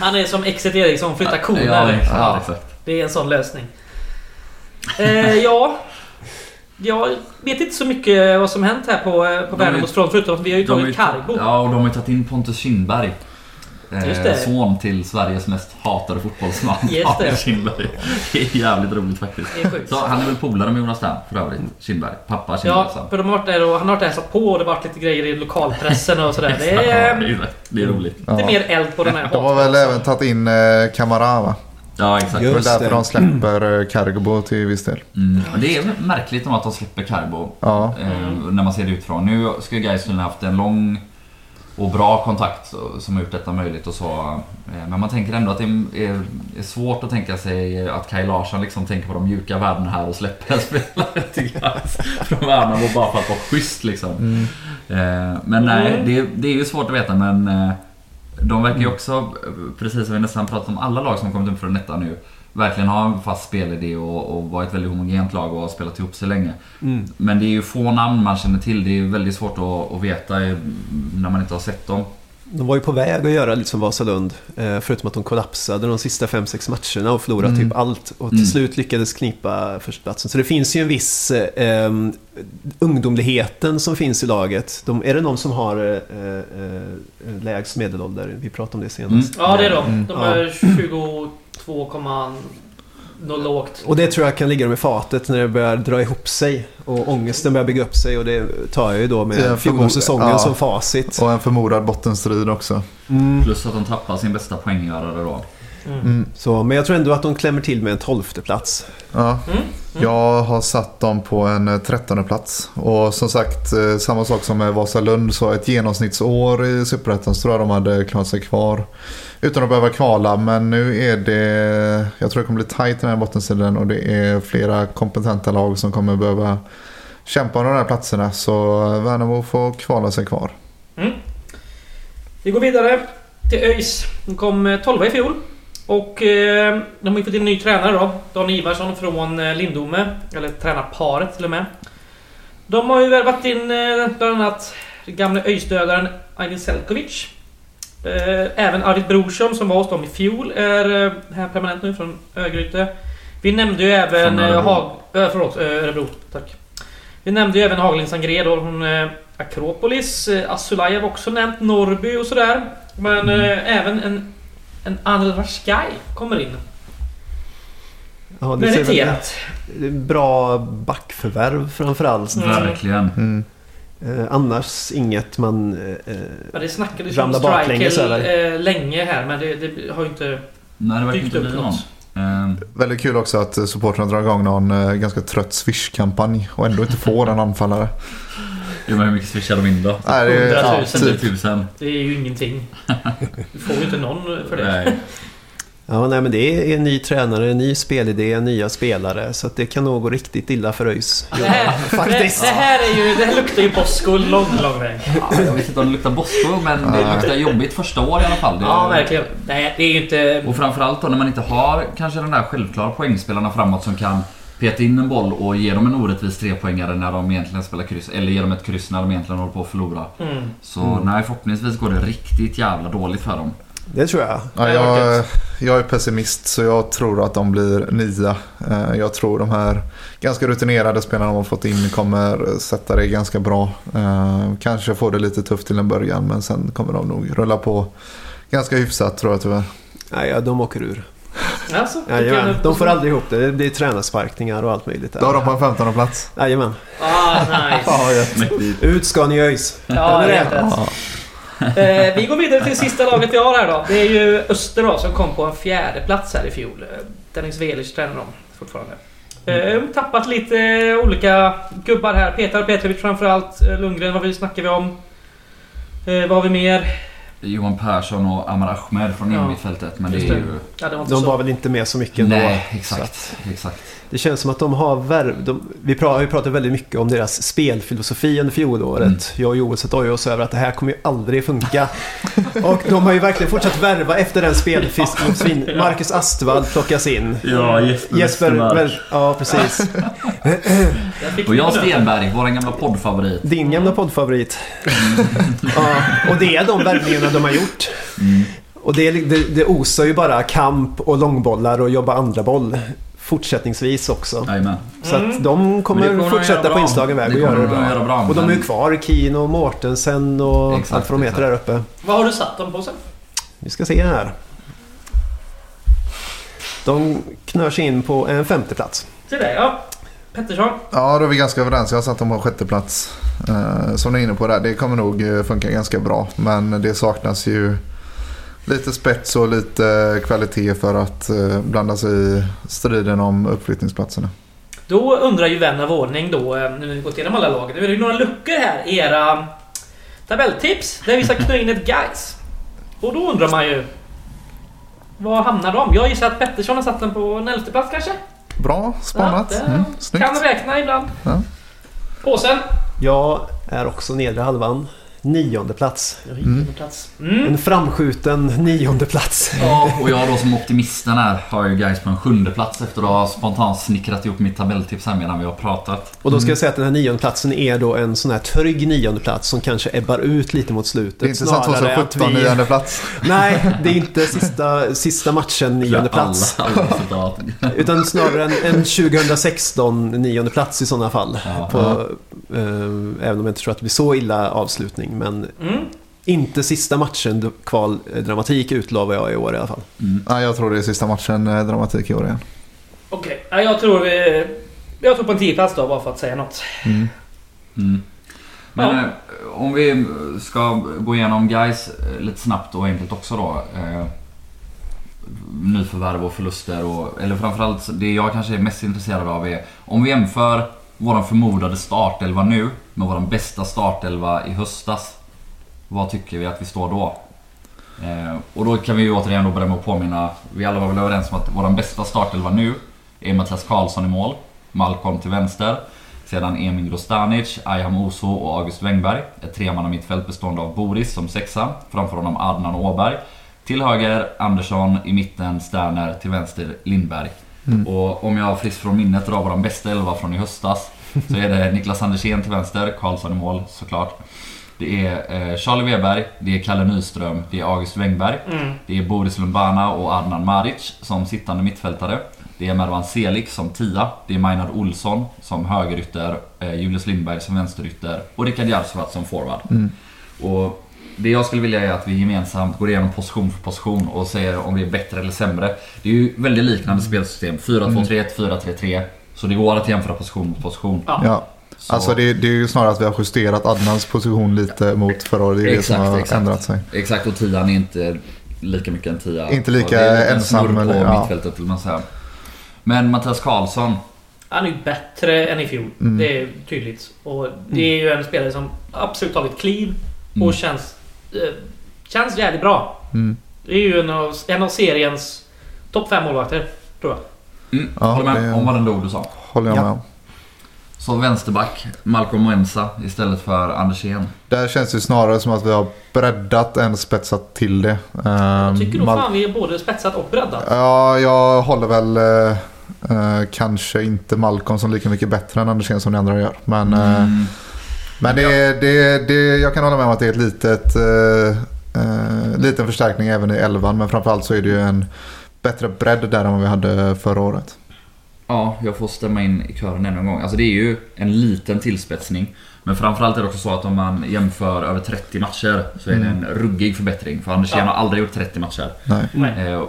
Han är som Exet Eriksson, flyttar Ja, koner. Ja, exakt. det är en sån lösning. Eh, ja... Jag vet inte så mycket vad som hänt här på, eh, på Värnamos front förutom att vi har ju tagit Carbo. Ja, och de har ju tagit in Pontus Kindberg. Eh, Just. Son till Sveriges mest hatade fotbollsman. Just det. Kindberg. Det är jävligt roligt faktiskt. Så han är väl polare med Jonas Tern för övrigt. Kindberg. Pappa Kindberg. Ja, så. för de har varit där och han har varit där och hälsat på och det har varit lite grejer i lokalpressen och sådär. Det är det är roligt. lite Ja. mer eld på den här De har väl även tagit in eh, Kamara va? Ja, exakt. Det är väl Just därför de släpper eh, Cargo till viss del. Mm. Det är märkligt om att de släpper Carbo. Ja. Eh, när man ser det utifrån. Nu ska ju Gais ha haft en lång och bra kontakt som har gjort detta möjligt och så. Eh, Men man tänker ändå att det är, är svårt att tänka sig att Kaj Larsson liksom tänker på de mjuka värdena här och släpper en spelare till från Värnamo bara för att vara schysst liksom. Mm. Eh, Men nej, Mm. det, det är ju svårt att veta men eh, de verkar ju också, eh, precis som vi nästan pratat om alla lag som kommit upp från detta nu, verkligen ha en fast spelidé och, och vara ett väldigt homogent lag och har spelat ihop sig länge. mm. Men det är ju få namn man känner till. Det är väldigt svårt att, att veta när man inte har sett dem. De var ju på väg att göra lite som Vasalund. eh, Förutom att de kollapsade de sista 5-6 matcherna och förlorade Mm. typ allt. Och till Mm. slut lyckades knipa förstaplatsen. Så det finns ju en viss eh, ungdomligheten som finns i laget. De, är det någon som har eh, eh, lägst medelålder? Vi pratade om det senast. Ja, det är de. Mm. De Ja. Är 22,0 lågt. Och det tror jag kan ligga dem i fatet när det börjar dra ihop sig. Och ångesten börjar bygga upp sig. Och det tar jag ju då Det är med fjolårssäsongen ja. som facit. Och en förmodad bottenstrid också. Mm. Plus att de tappar sin bästa poänggörare då. Mm. Mm. Så, men jag tror ändå att de klämmer till med en tolfte plats. Ja. Mm. Jag har satt dem på en eh, trettonde plats. Och som sagt, eh, samma sak som med Vasalund. Så ett genomsnittsår i Superettan så tror jag de hade klarat sig kvar. Utan att behöva kvala. Men nu är det, jag tror det kommer bli tajt i den här bottenstriden. Och det är flera kompetenta lag som kommer behöva kämpa om de här platserna. Så Värnamo får kvala sig kvar. Vi går vidare till ÖIS. De kom 12 i fjol. Och eh, de har ju fått in en ny tränare då. Dan Ivarsson från eh, Lindome. Eller tränarparet till och med. De har ju värvat in eh, bland annat gamle ÖIS-dödaren Aydin Selkovic. Eh, även Arvid Brorsson som var hos dem i fjol är eh, här permanent nu från Örgryte. Vi nämnde ju även... Från Eh, Örebro. Hag, äh, förlåt, Örebro. Tack. Vi nämnde ju även Hagelin Sangré då från Akropolis. Asulajev också nämnt. Norrby och sådär. Men eh, även en, en Anel Rashkai kommer in. Ja, det ser väl Meriterat. bra backförvärv framförallt. Mm. Verkligen. Mm. Eh, annars inget man... Eh, Ja, det snackades ju om Ramlar baklänges över. eh, länge här men det, det har ju inte Nej, det verkar dykt inte upp bli någon. Eh, Väldigt kul också att supportrarna drar igång någon eh, ganska trött Swish-kampanj och ändå inte får en anfallare. Hur mycket swishar de in då? Nej, det är, 100 000. ja, typ. 10 000. Det är ju ingenting. Du får ju inte någon för det. Nej. ja, nej, men det är en ny tränare, en ny spelidé, nya spelare. Så att det kan nog gå riktigt illa för ÖIS. Det. Det, det här är ju... Det här luktar ju Bosko lång, lång väg. Ja, jag vet inte om det luktar Bosko men det luktar jobbigt första år i alla fall. Det, Ja, verkligen. Nej, det är ju inte... Och framförallt då när man inte har kanske den där självklara poängspelarna framåt som kan peta in en boll och ge dem en orättvis trepoängare när de egentligen spelar kryss. Eller ge dem ett kryss när de egentligen håller på att förlora. Mm. Så nej, förhoppningsvis går det riktigt jävla dåligt för dem. Det tror jag. Ja, jag, jag är pessimist så jag tror att de blir nia. Eh, Jag tror de här ganska rutinerade spelarna de har fått in kommer sätta det ganska bra. Eh, Kanske får det lite tufft till en början men sen kommer de nog rulla på ganska hyfsat tror jag tyvärr. Nej, ja, de åker ur. Alltså, Jajamän, de får aldrig ihop det. Det blir tränarsparkningar och allt möjligt. Då har de på en 15 plats. Jajamän. Ah, nice. Ut ska ni ÖIS. Ja, Eller det är är rätt. Eh, vi går vidare till sista laget vi har här då. Det är ju Öster då, som kom på en fjärde plats här i fjol. Eh, Dennis Velic tränar dem fortfarande. Eh, tappat lite olika gubbar här. Petar Petrovic framförallt. Eh, Lundgren, vad vi snackar vi om? Eh, vad har vi mer? Johan Persson och Amar Ahmed från Ja. innermittfältet. Men det är ju... Ja, det var De så. var väl inte med så mycket ändå. Nej, Så exakt. att exakt. Det känns som att de har värv... De, vi har ju pratat väldigt mycket om deras spelfilosofi under fjolåret. Mm. Jag och Joel satt oss över att det här kommer ju aldrig funka. och de har ju verkligen fortsatt värva efter den spelfilosofin. Marcus Astvall plockas in. Ja, Jesper Jesper, ja precis. Och Jan det. Stenberg, vår gamla poddfavorit. Din gamla poddfavorit. ja, och det är de värvningarna de har gjort. Mm. Och det, det, det osar ju bara kamp och långbollar och jobba andra boll. Fortsättningsvis också. Jajamän. Så Mm. att de Men det kommer kommer de fortsätta på inslagen väg och göra det de bra. göra bra, Och de är ju kvar, Kino Mortensen och Exakt, allt vad de heter där uppe. Vad har du satt dem på sen? Vi ska se här. De knör sig in på en femte plats. Se där ja. Pettersson. Ja, då är vi ganska överens. Jag har satt dem på sjätte plats. Eh, som ni är inne på där, det kommer nog eh, funka ganska bra. Men det saknas ju lite spets och lite kvalitet för att eh, blanda sig i striden om uppflyttningsplatserna. Då undrar ju vän av ordning då, eh, nu när vi gått igenom alla lagen. Nu är det ju några luckor här i era tabelltips. Där vi ska knö in ett guys. Och då undrar man ju... Var hamnar de? Jag gissar att Pettersson har satt den på en elfte plats kanske? Bra spanat. Ja, det Mm, kan räkna ibland. Ja. Påsen. Jag är också nedre halvan. Nionde plats. Nionde plats. Mm. En framskjuten nionde plats. Ja, och jag då som optimisten här har ju guys på en sjunde plats efter att ha spontant snickrat ihop mitt tabelltips här medan vi har pratat. Och då ska jag säga att den här nionde platsen är då en sån här trygg nionde plats som kanske ebbar ut lite mot slutet. Det är inte snarare att 2017 nionde plats. Nej, det är inte sista, sista matchen nionde plats. Alla, alla. Utan snarare en, en 2016 nionde plats i sådana fall. Ja. På, eh, även om jag inte tror att det blir så illa avslutning. Men Mm. inte sista matchen kvaldramatik utlovar jag i år i alla fall. Mm. Ja, jag tror det är sista matchen eh, dramatik i år igen. Okej, ja, jag tror vi... Jag tror på en 10 plats då, bara för att säga något. Mm. Mm. Men Ja. eh, om vi ska gå igenom guys lite snabbt och enkelt också då. Eh, nyförvärv och förluster och... Eller framförallt det jag kanske är mest intresserad av är om vi jämför våran förmodade startelva nu med våran bästa startelva i höstas. Vad tycker vi att vi står då? Eh, och då kan vi ju återigen då börja med att påminna. Vi alla var väl överens om att våran bästa startelva nu är Mattias Karlsson i mål. Malcolm till vänster. Sedan Emin Grostanic, Ayham Oso och August Wengberg. Ett tremanna mittfält bestående av Boris som sexa. Framför honom Adnan Åberg. Till höger Andersson, i mitten Sterner, till vänster Lindberg. Och om jag friskt från minnet drar vår bästa elva från i höstas så är det Niklas Andersén till vänster, Karlsson i mål såklart. Det är eh, Charlie Weber, det är Kalle Nyström, det är August Wengberg. Mm. Det är Boris Lumbana och Adnan Maric som sittande mittfältare. Det är Mervan Selik som tia. Det är Maynard Olsson som högerytter. Eh, Julius Lindberg som vänsterytter. Och Rikard Jarsvat som forward. Och det jag skulle vilja är att vi gemensamt går igenom position för position och säger om vi är bättre eller sämre. Det är ju väldigt liknande spelsystem. 4-2-3-1, 4-3-3. Så det går att jämföra position mot position. Ja. Ja. Så- Alltså det, det är ju snarare att vi har justerat Adnans position lite mot förra året. Det är det Exakt, som har exakt. ändrat sig. Exakt, och tian är inte lika mycket en tia. Inte lika det ensam, snurr på ja. mittfältet vill man säga. Men Mattias Karlsson. Han är ju bättre än i fjol. Mm. Det är tydligt. Och det är ju en spelare som absolut tagit kliv och Mm. känns... Eh, känns jävligt bra. Mm. Det är ju en av, en av seriens topp fem målvakter, tror jag. Mm, Ja, håller med det- om varenda ord du sa. Håller jag Ja. med om. Så vänsterback, Malcolm Moensa istället för Andersén. Där känns det snarare som att vi har breddat än spetsat till det. Jag Ehm, tycker nog Mal- fan vi är både spetsat och breddat. Ja, jag håller väl eh, eh, kanske inte Malcolm som lika mycket bättre än Andersén som ni andra gör. Men, eh, Mm, men det, det, det, jag kan hålla med om att det är ett litet, eh, eh, liten förstärkning även i elvan. Men framförallt så är det ju en bättre bredd där än vad vi hade förra året. ja, jag får stämma in i kören ännu en gång. Alltså det är ju en liten tillspetsning. Men framförallt är det också så att om man jämför över 30 matcher så är det en ruggig förbättring. För Andersén Ja. har aldrig gjort 30 matcher. Nej. Nej. Eh,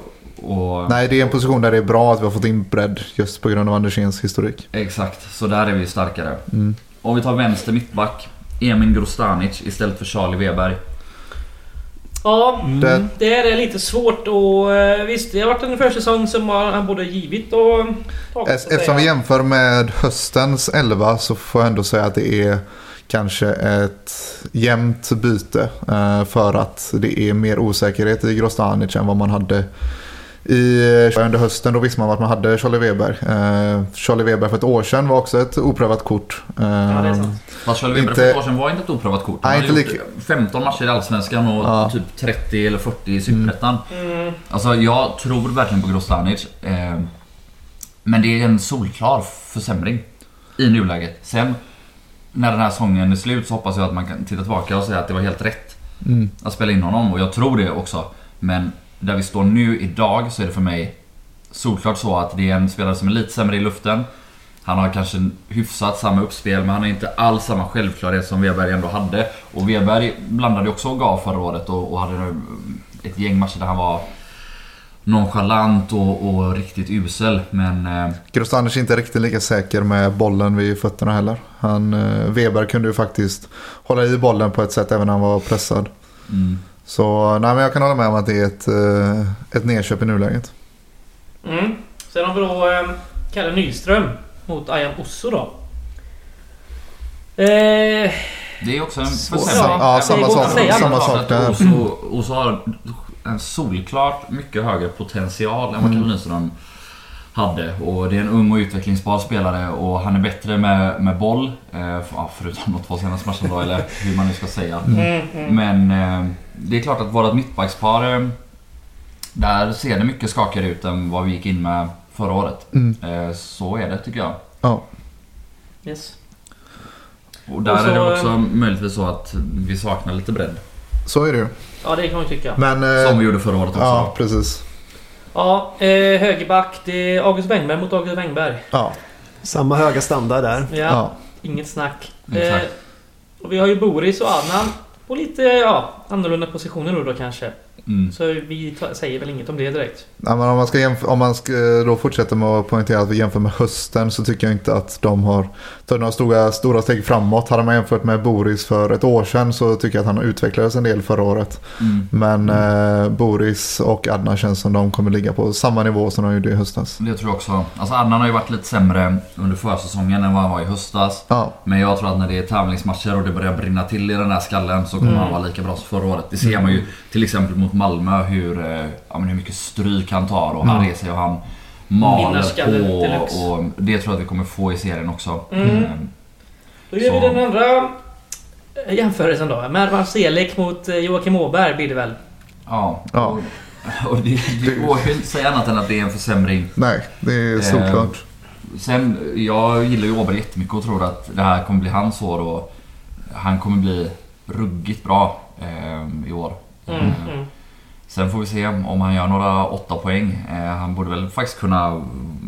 och, Nej, det är en position där det är bra att vi har fått in bredd just på grund av Anderséns historik. Exakt, så där är vi starkare. Mm. Om vi tar vänster mittback. Emin Grostanic istället för Charlie Weber. Ja, Det, det är lite svårt och eh, visst, det har varit en försäsong som han både givit och tagit. Eftersom vi jämför med höstens 11 så får jag ändå säga att det är kanske ett jämnt byte. eh, För att det är mer osäkerhet i Grostanic än vad man hade i, under hösten. Då visste man att man hade Charlie Weber. Eh, Charlie Weber för ett år sedan var också ett oprövat kort. Eh, Ja, det är sant. Fast Charlie Weber Inte- för ett år sedan var inte ett oprövat kort. Han Nej, hade gjort 15 matcher i Allsvenskan och Ja. typ 30 eller 40 i Superettan. Mm, Alltså jag tror verkligen på Grostanic. Eh, men det är en solklar försämring i nuläget. Sen när den här säsongen är slut så hoppas jag att man kan titta tillbaka och säga att det var helt rätt Mm. att spela in honom och jag tror det också. Men där vi står nu idag så är det för mig solklart så att det är en spelare som är lite sämre i luften. Han har kanske hyfsat samma uppspel men han har inte alls samma självklarhet som Weberg ändå hade. Och Weberg blandade också och gav förra året och, och hade ett gäng matcher där han var nonchalant och, och riktigt usel. Men eh, Grostanic är inte riktigt lika säker med bollen vid fötterna heller. Han, eh, Weber kunde ju faktiskt hålla i bollen på ett sätt även när han var pressad. mm, Så nej, men jag kan hålla med om att det är ett, eh, ett nedköp i nuläget. mm. Sen har vi då eh, Kalle Nyström mot Ayam Osso då. Eh, det är också en försämring. Ja, Ja, samma sak, säga. samma sak där. Oso har en solklart mycket högre potential än vad Mm. Kalle Nyström hade. Och det är en ung och utvecklingsbar spelare och han är bättre med, med boll. Eh, förutom de två senaste matcherna då, eller hur man nu ska säga. Mm, mm. Men eh, det är klart att vårt mittbackspar, eh, där ser det mycket skakigare ut än vad vi gick in med förra året. Mm. Eh, så är det tycker jag. Ja. Yes. Och där Och så, är det också eh, möjligtvis så att vi saknar lite bredd. Så är det ju. Ja, det kan man tycka. Men... Som vi gjorde förra året också. Ja, precis. Ja, eh, högerback. Det är August Wengberg mot August Wengberg. Ja. Samma höga standard där. Ja, ja. inget snack. Exakt. Eh, och vi har ju Boris och Adnan och lite ja, annorlunda positioner då, då kanske. Mm. Så vi säger väl inget om det direkt. Ja, men om man ska, om man ska då fortsätta med att poängtera att vi jämför med hösten så tycker jag inte att de har tagit några stora, stora steg framåt. Hade man jämfört med Boris för ett år sedan så tycker jag att han utvecklades en del förra året. Mm. Men eh, Boris och Adnan känns som de kommer ligga på samma nivå som de gjorde i höstas. Det tror jag också. Alltså Adnan har ju varit lite sämre under försäsongen än vad han var i höstas. Ja, Men jag tror att när det är tävlingsmatcher och det börjar brinna till i den där skallen så kommer Mm. han vara lika bra som förra året. Det ser man ju till exempel mot Malmö hur, eh, ja, men hur mycket stryk han tar och han Mm. reser och han maler på. Och det tror jag att vi kommer få i serien också. Mm. Eh, Då gör vi Så. den andra jämförelsen då. Mervan Selek mot eh, Joakim Åberg blir det väl. Ja. Ja. Och, det, det går ju inte att säga annat än att det är en försämring. nej, det är Eh, såklart. Sen, jag gillar ju Åberg jättemycket och tror att det här kommer bli hans år och han kommer bli ruggigt bra eh, i år. Mm, mm. Sen får vi se om han gör några åtta poäng. Eh, han borde väl faktiskt kunna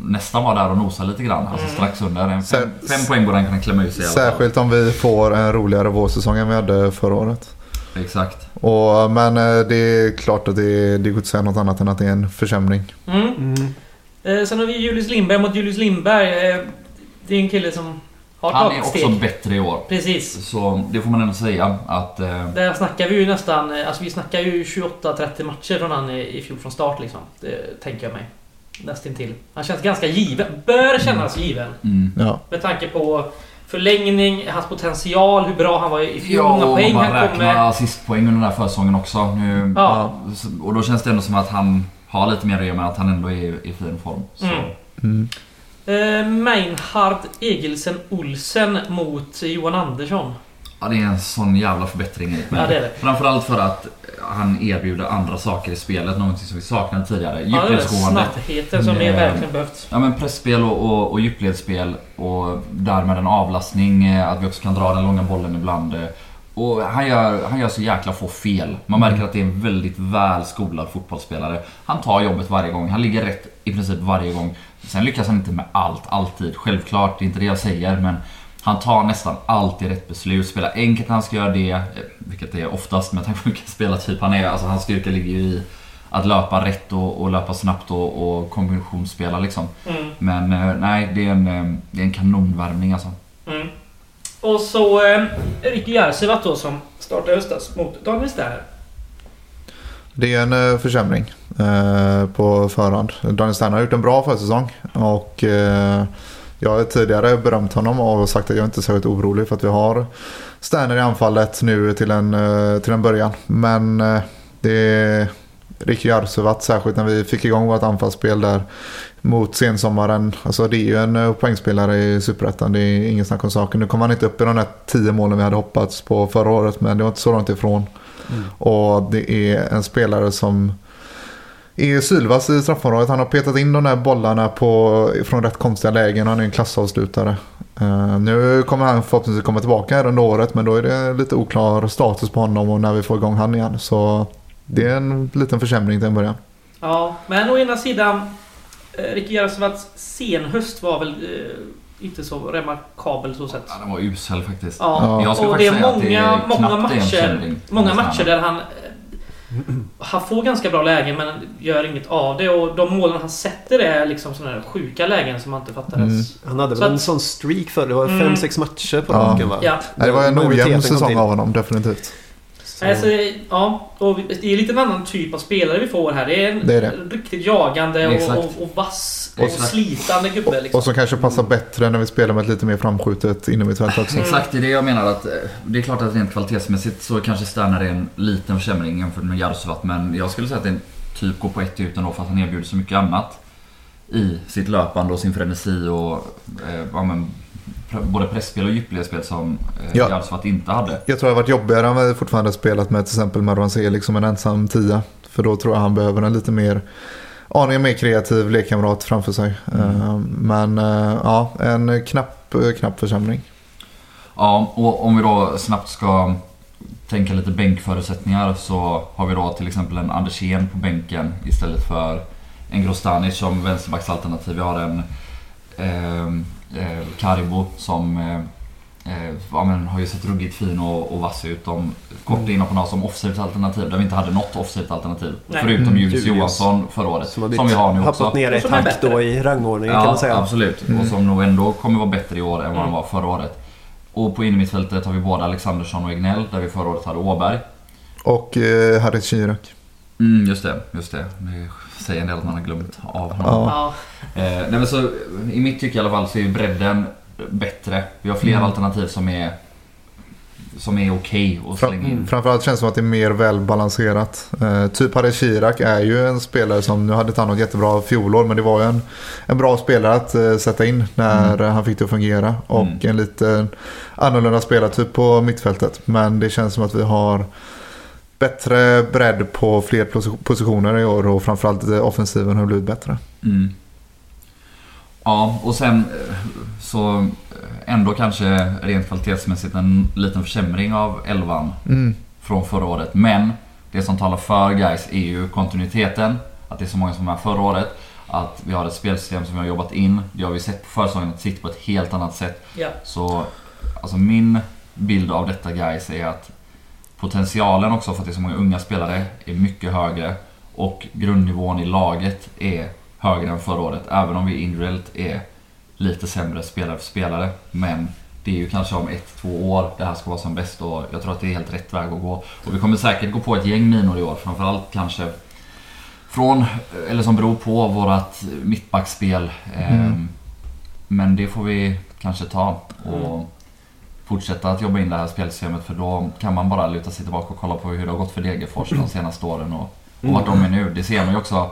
nästan vara där och nosa lite grann. Alltså Mm. strax under. En fem, fem poäng borde han kunna klämma ut sig. Särskilt om vi får en roligare vårsäsong än vi hade förra året. Exakt. Och, men eh, det är klart att det, det går inte att säga något annat än att det är en försämring. Mm. Mm. Eh, sen har vi Julius Lindberg mot Julius Lindberg. Eh, det är en kille som har Han är också steg. bättre i år. Precis. Så det får man ändå säga att... Eh, Där snackar vi ju nästan... eh, Alltså vi snackar ju 28-30 matcher från han i fjol från start liksom. Det tänker jag mig. Nästintill. Han känns ganska given. Bör kännas given. mm. Ja. Med tanke på förlängning, hans potential, hur bra han var i fjol, Ja, många och poäng man han räknar kom med. assistpoäng under den här försäsongen också. Nu, Ja. Och då känns det ändå som att han har lite mer att göra med att han ändå är i fin form. Så. Mm. Eh, Meinhard Egelsen Olsen mot Johan Andersson. Ja, det är en sån jävla förbättring i Ja, det är det. Framförallt för att han erbjuder andra saker i spelet, någonting som vi saknade tidigare. Ja. Djupledsgående. Snabbheten som är Mm. verkligen behövts. Ja men pressspel och, och, och djupledsspel och därmed en avlastning, eh, att vi också kan dra den långa bollen ibland. Och han gör, han gör så jäkla få fel. Man märker att det är en väldigt väl skolad fotbollsspelare. Han tar jobbet varje gång, han ligger rätt i princip varje gång. Sen lyckas han inte med allt, alltid. Självklart, det är inte det jag säger men han tar nästan alltid rätt beslut. Spelar enkelt när han ska göra det, eh, vilket det är oftast med tanke på vilken spelartyp han är. Alltså hans styrka ligger ju i att löpa rätt och, och löpa snabbt och, och kombinationsspela liksom. Mm. Men eh, nej, det är en, eh, det är en kanonvärvning alltså. Mm. Och så eh, Ricky Järsevat då som startade i höstas mot Daniel Sterner. Det är en eh, försämring eh, på förhand. Daniel Sterner har gjort en bra försäsong och eh, jag har tidigare berömt honom och sagt att jag inte är särskilt orolig för att vi har Sterner i anfallet nu till en, eh, till en början. Men eh, det är Ricky Jarsuvat, särskilt när vi fick igång vårt anfallsspel där mot sensommaren. Alltså det är ju en eh, poängspelare i Superettan, det är ingen snack om saken. Nu kom han inte upp i de där tio målen vi hade hoppats på förra året men det var inte så långt ifrån. Och det är en spelare som är sylvass i straffområdet. Han har petat in de där bollarna på, från rätt konstiga lägen. Han är en klassavslutare. Eh, nu kommer han förhoppningsvis komma tillbaka här under året men då är det lite oklar status på honom och när vi får igång han igen. Så det är en liten försämring till en början. Ja, men å ena sidan Ricky Järvsevats senhöst var väl eh, inte så remarkabel så sett. Ja, den var usel faktiskt. Ja, Ja. Jag skulle och det är att det många, är många en matcher, många matcher där han eh, han får ganska bra lägen men gör inget av det och de målen han sätter är liksom sådana här sjuka lägen som man inte fattar Mm. Han hade Så väl en att- sån streak för det var Mm. fem sex matcher på Ja. raken va? Ja, Nej, det var en ojämn säsong av honom, definitivt. Så- Alltså, ja, och det är lite en annan typ av spelare vi får här. Det är en Det är det. riktigt jagande och, och, och vass och slitande gubbe liksom. Och som kanske passar bättre när vi spelar med ett lite mer framskjutet innermittfält också. Mm. Exakt, det är det jag menar att eh, det är klart att rent kvalitetsmässigt så kanske Sterner är en liten försämring jämfört med Jarsuvat men jag skulle säga att det är en typ går på ett ut ändå för att han erbjuder så mycket annat. i sitt löpande och sin frenesi och eh, ja, men, både pressspel och djupledsspel som eh, Ja. Jarlsvart inte hade. Jag tror det har varit jobbigare om vi fortfarande spelat med till exempel Marwan Selig som en ensam tia. För då tror jag han behöver en lite mer aningen mer kreativ lekkamrat framför sig. Eh, Men eh, ja, en knapp, knapp försämring. Ja, och om vi då snabbt ska tänka lite bänkförutsättningar så har vi då till exempel en Andersén på bänken istället för en Grostanic som vänsterbacksalternativ. Vi har en eh, eh, Karibo som eh, eh, ja, men, har ju sett ruggigt fin och, och vass ut. De kort innan på något som offside-alternativ där vi inte hade något offside-alternativ. Nej. Förutom Mm, Julius. Johansson förra året. Som Som vi har nu också. ner ett hack bättre. då i rangordningen kan man säga. absolut. Mm. Och som nog ändå kommer vara bättre i år än vad Mm. de var förra året. Och på innermittfältet har vi både Alexandersson och Egnell, där vi förra året hade Åberg. Och eh, Harry Shirak. Mm, just det, just det. Säger en del att man har glömt av honom. Ja. Eh, nej, men så, I mitt tycke i alla fall så är ju bredden bättre. Vi har fler Mm. alternativ som är som är okej att Fra- slänga in. Framförallt känns det som att det är mer välbalanserat. Eh, typ Harry Shirak är ju en spelare som, nu hade inte han något jättebra fjolår, men det var ju en, en bra spelare att eh, sätta in när han fick det att fungera. Och Mm. en lite annorlunda spelartyp på mittfältet. Men det känns som att vi har bättre bredd på fler posi- positioner i år och framförallt offensiven har blivit bättre. Mm. Ja, och sen eh, så eh, ändå kanske rent kvalitetsmässigt en liten försämring av elvan Mm. från förra året. Men det som talar för guys är ju kontinuiteten. Att det är så många som är med förra året. Att vi har ett spelsystem som vi har jobbat in. Det har vi sett på försäsongen att sitter på ett helt annat sätt. Ja. Så alltså min bild av detta guys är att potentialen också för att det är så många unga spelare är mycket högre. Och grundnivån i laget är högre än förra året. Även om vi individuellt är lite sämre spelare för spelare. Men det är ju kanske om ett, två år det här ska vara som bäst och jag tror att det är helt rätt väg att gå. Och vi kommer säkert gå på ett gäng minor i år. Framförallt kanske från, eller som beror på vårat mittbackspel. Ehm, Men det får vi kanske ta och Mm. Fortsätta att jobba in det här spelsystemet för då kan man bara luta sig tillbaka och kolla på hur det har gått för Degerfors de senaste åren och, och vart de är nu. Det ser man ju också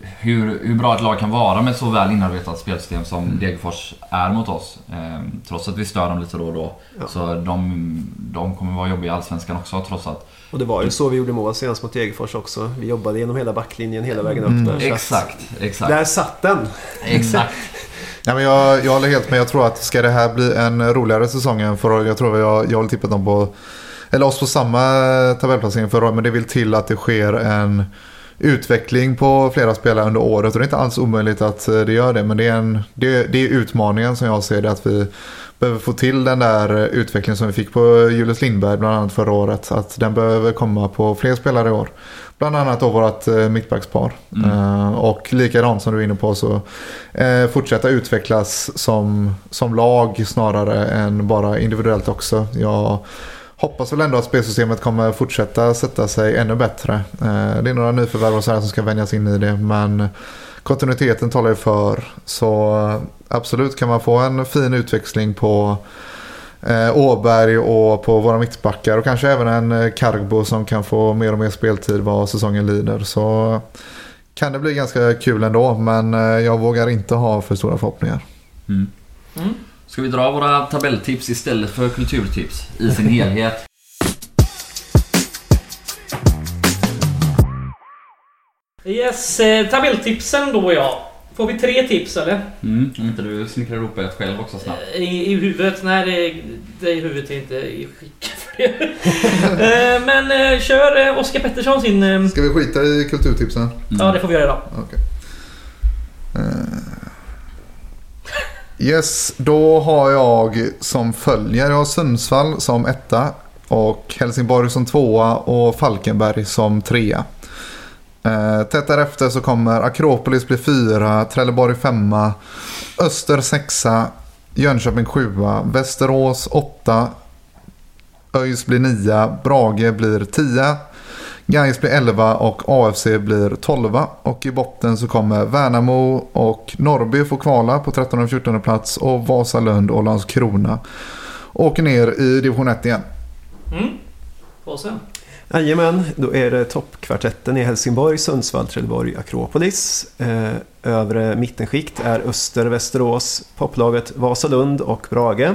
hur, hur bra ett lag kan vara med så väl inarbetat spelsystem som Degerfors är mot oss. Ehm, trots att vi stör dem lite då och då. Ja. Så de, de kommer vara jobbiga i Allsvenskan också trots att... Och det var ju så vi gjorde mål senast mot Degerfors också. Vi jobbade genom hela backlinjen hela vägen upp Mm. där. att- Exakt, exakt. Där satt den! Exakt. Ja, men jag, jag håller helt med. Jag tror att ska det här bli en roligare säsong än förra året. Jag tror jag, jag håller tippat dem på, eller oss på samma tabellplacering förra året. Men det vill till att det sker en utveckling på flera spelare under året. Och det är inte alls omöjligt att eh, det gör det. Men det är, en, det, det är utmaningen som jag ser det. Att vi behöver få till den där eh, utvecklingen som vi fick på Julius Lindberg bland annat förra året. Att den behöver komma på fler spelare i år. Bland annat då vårt eh, mittbackspar. Mm. Och likadant som du är inne på så fortsätta utvecklas som, som lag snarare än bara individuellt också. Jag hoppas väl ändå att spelsystemet kommer fortsätta sätta sig ännu bättre. Eh, det är några nyförvärv och så här som ska vänjas in i det men kontinuiteten talar ju för. Så eh, absolut kan man få en fin utväxling på eh, Åberg och på våra mittbackar och kanske även en eh, Kargbo som kan få mer och mer speltid vad säsongen lider. Så kan det bli ganska kul ändå men eh, jag vågar inte ha för stora förhoppningar. Mm. Mm. Ska vi dra våra tabelltips istället för kulturtips i sin helhet? Yes, eh, tabelltipsen då ja. Får vi tre tips eller? Mm, om inte du snickrar ihop ett själv också snabbt. I, i huvudet? Nej, det, det i huvudet är inte i skick för det. Eh, Men eh, kör eh, Oskar Pettersson sin... eh, Ska vi skita i kulturtipsen? Ja, det får vi göra idag. Okej. Eh, Yes, då har jag som följer. Jag har Sundsvall som etta. Och Helsingborg som tvåa och Falkenberg som trea. Eh, tätt därefter så kommer Akropolis bli fyra, Trelleborg femma, Öster sexa, Jönköping sjua, Västerås åtta, ÖIS blir nia, Brage blir tia, Gais blir 11 och AFC blir 12. Och i botten så kommer Värnamo och Norrby få kvala på 13 och 14 plats och Vasalund och Landskrona åker ner i division 1 igen. Mm. Jajamän, då är det toppkvartetten i Helsingborg, Sundsvall, Trelleborg, Akropolis. Eh, övre mittenskikt är Öster, Västerås, poplaget Vasalund och Brage.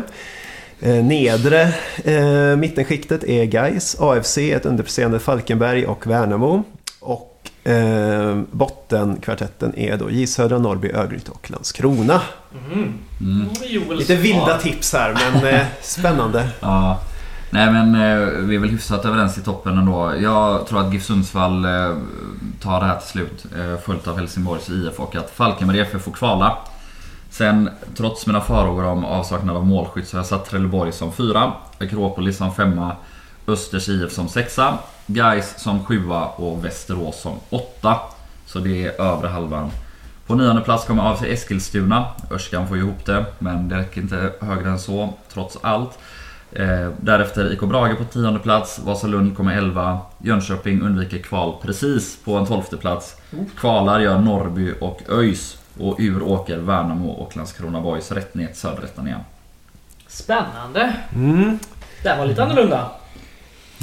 Eh, nedre eh, mittenskiktet är Gais, AFC, ett underpresterande Falkenberg och Värnamo. Och eh, bottenkvartetten är då J Södra, Norrby, Örgryte och Landskrona. Mm. Mm. Joel Lite vilda tips här men eh, spännande. Ja. Nej men eh, vi är väl hyfsat överens i toppen ändå. Jag tror att GIF Sundsvall eh, tar det här till slut. Eh, följt av Helsingborgs IF och att Falkenberg FF får kvala. Sen trots mina farhågor om avsaknad av målskytt så har jag satt Trelleborg som fyra. Akropolis som femma. Östers IF som sexa. Gais som sjua och Västerås som åtta. Så det är övre halvan. På nionde plats kommer AFC Eskilstuna. Örskan får ju ihop det, men det räcker inte högre än så, trots allt. Eh, därefter IK Brage på tionde plats, Vasalund kommer 11, Jönköping undviker kval precis på en tolfte plats. Kvalar gör Norrby och ÖIS och ur åker Värnamo och Landskrona Boys rätt ner till söderettan igen. Spännande. Mm. Det här var lite annorlunda.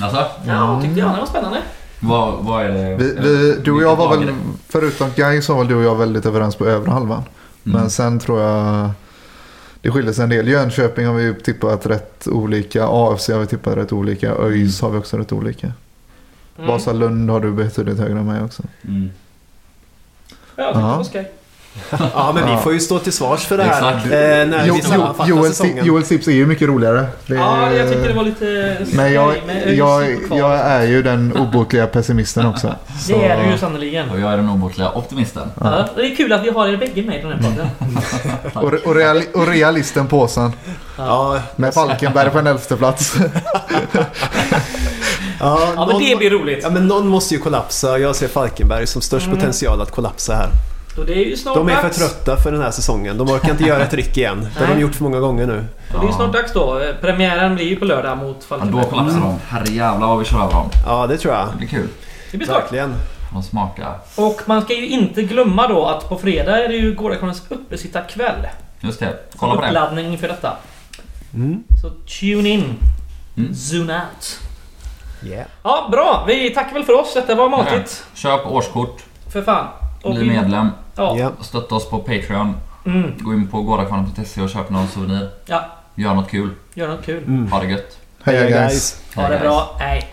Alltså, Ja, tyckte jag. Det var spännande. vad, vad är det? Vi, vi, du och jag var väl, förutom så var väl du och jag väldigt överens på övre halvan. Mm. Men sen tror jag det skiljer sig en del. Jönköping har vi tippat rätt olika. AFC har vi tippat rätt olika. ÖIS har vi också rätt olika. Mm. Vasalund har du betydligt högre än mig också. Mm. Ja, jag tyckte det var skoj. Ja, men vi får ju stå till svars för det här Exakt. eh, när Jo, vi jo, säsongen. Joels tips är ju mycket roligare. Det är- Ja, jag tyckte det var lite Men jag, jag, jag är ju den obotliga pessimisten också. Så- Det är du ju sannerligen. Och jag är den obotliga optimisten. Ja, det är kul att vi har er bägge med i den här podden. Och, och, real, och realisten påsen. Ja, Med Falkenberg på en elfte plats. ja, Ja, men någon, det blir roligt. ja, men någon måste ju kollapsa. Jag ser Falkenberg som störst Mm. potential att kollapsa här. Och det är ju snart De är för dags. trötta för den här säsongen. De orkar inte göra ett ryck igen. Det har de gjort för många gånger nu. Och det är ju snart dags då. Eh, Premiären blir ju på lördag mot Ja, då Falkenberg. kollapsar de. Herrejävlar vad vi kör över dem. Ja, det tror jag. Det blir kul. Det blir. Verkligen. De smakar. Och man ska ju inte glömma då att på fredag är det ju Gårdakonens uppesittarkväll. Just det. Kolla på det. Uppladdning inför detta. Mm. Så tune in. Mm. Zoom out. Yeah. Ja, bra. Vi tackar väl för oss. Detta var matigt. Köp årskort. För fan. Och Bli medlem. Ja. Ja. Stötta oss på Patreon. Mm. Gå in på gårdakvarnen.se och köp någon souvenir. ja. Gör något kul. Gör något kul. Mm. Ha det gött. Heja, guys. guys. Ha det Hej, bra. Hej.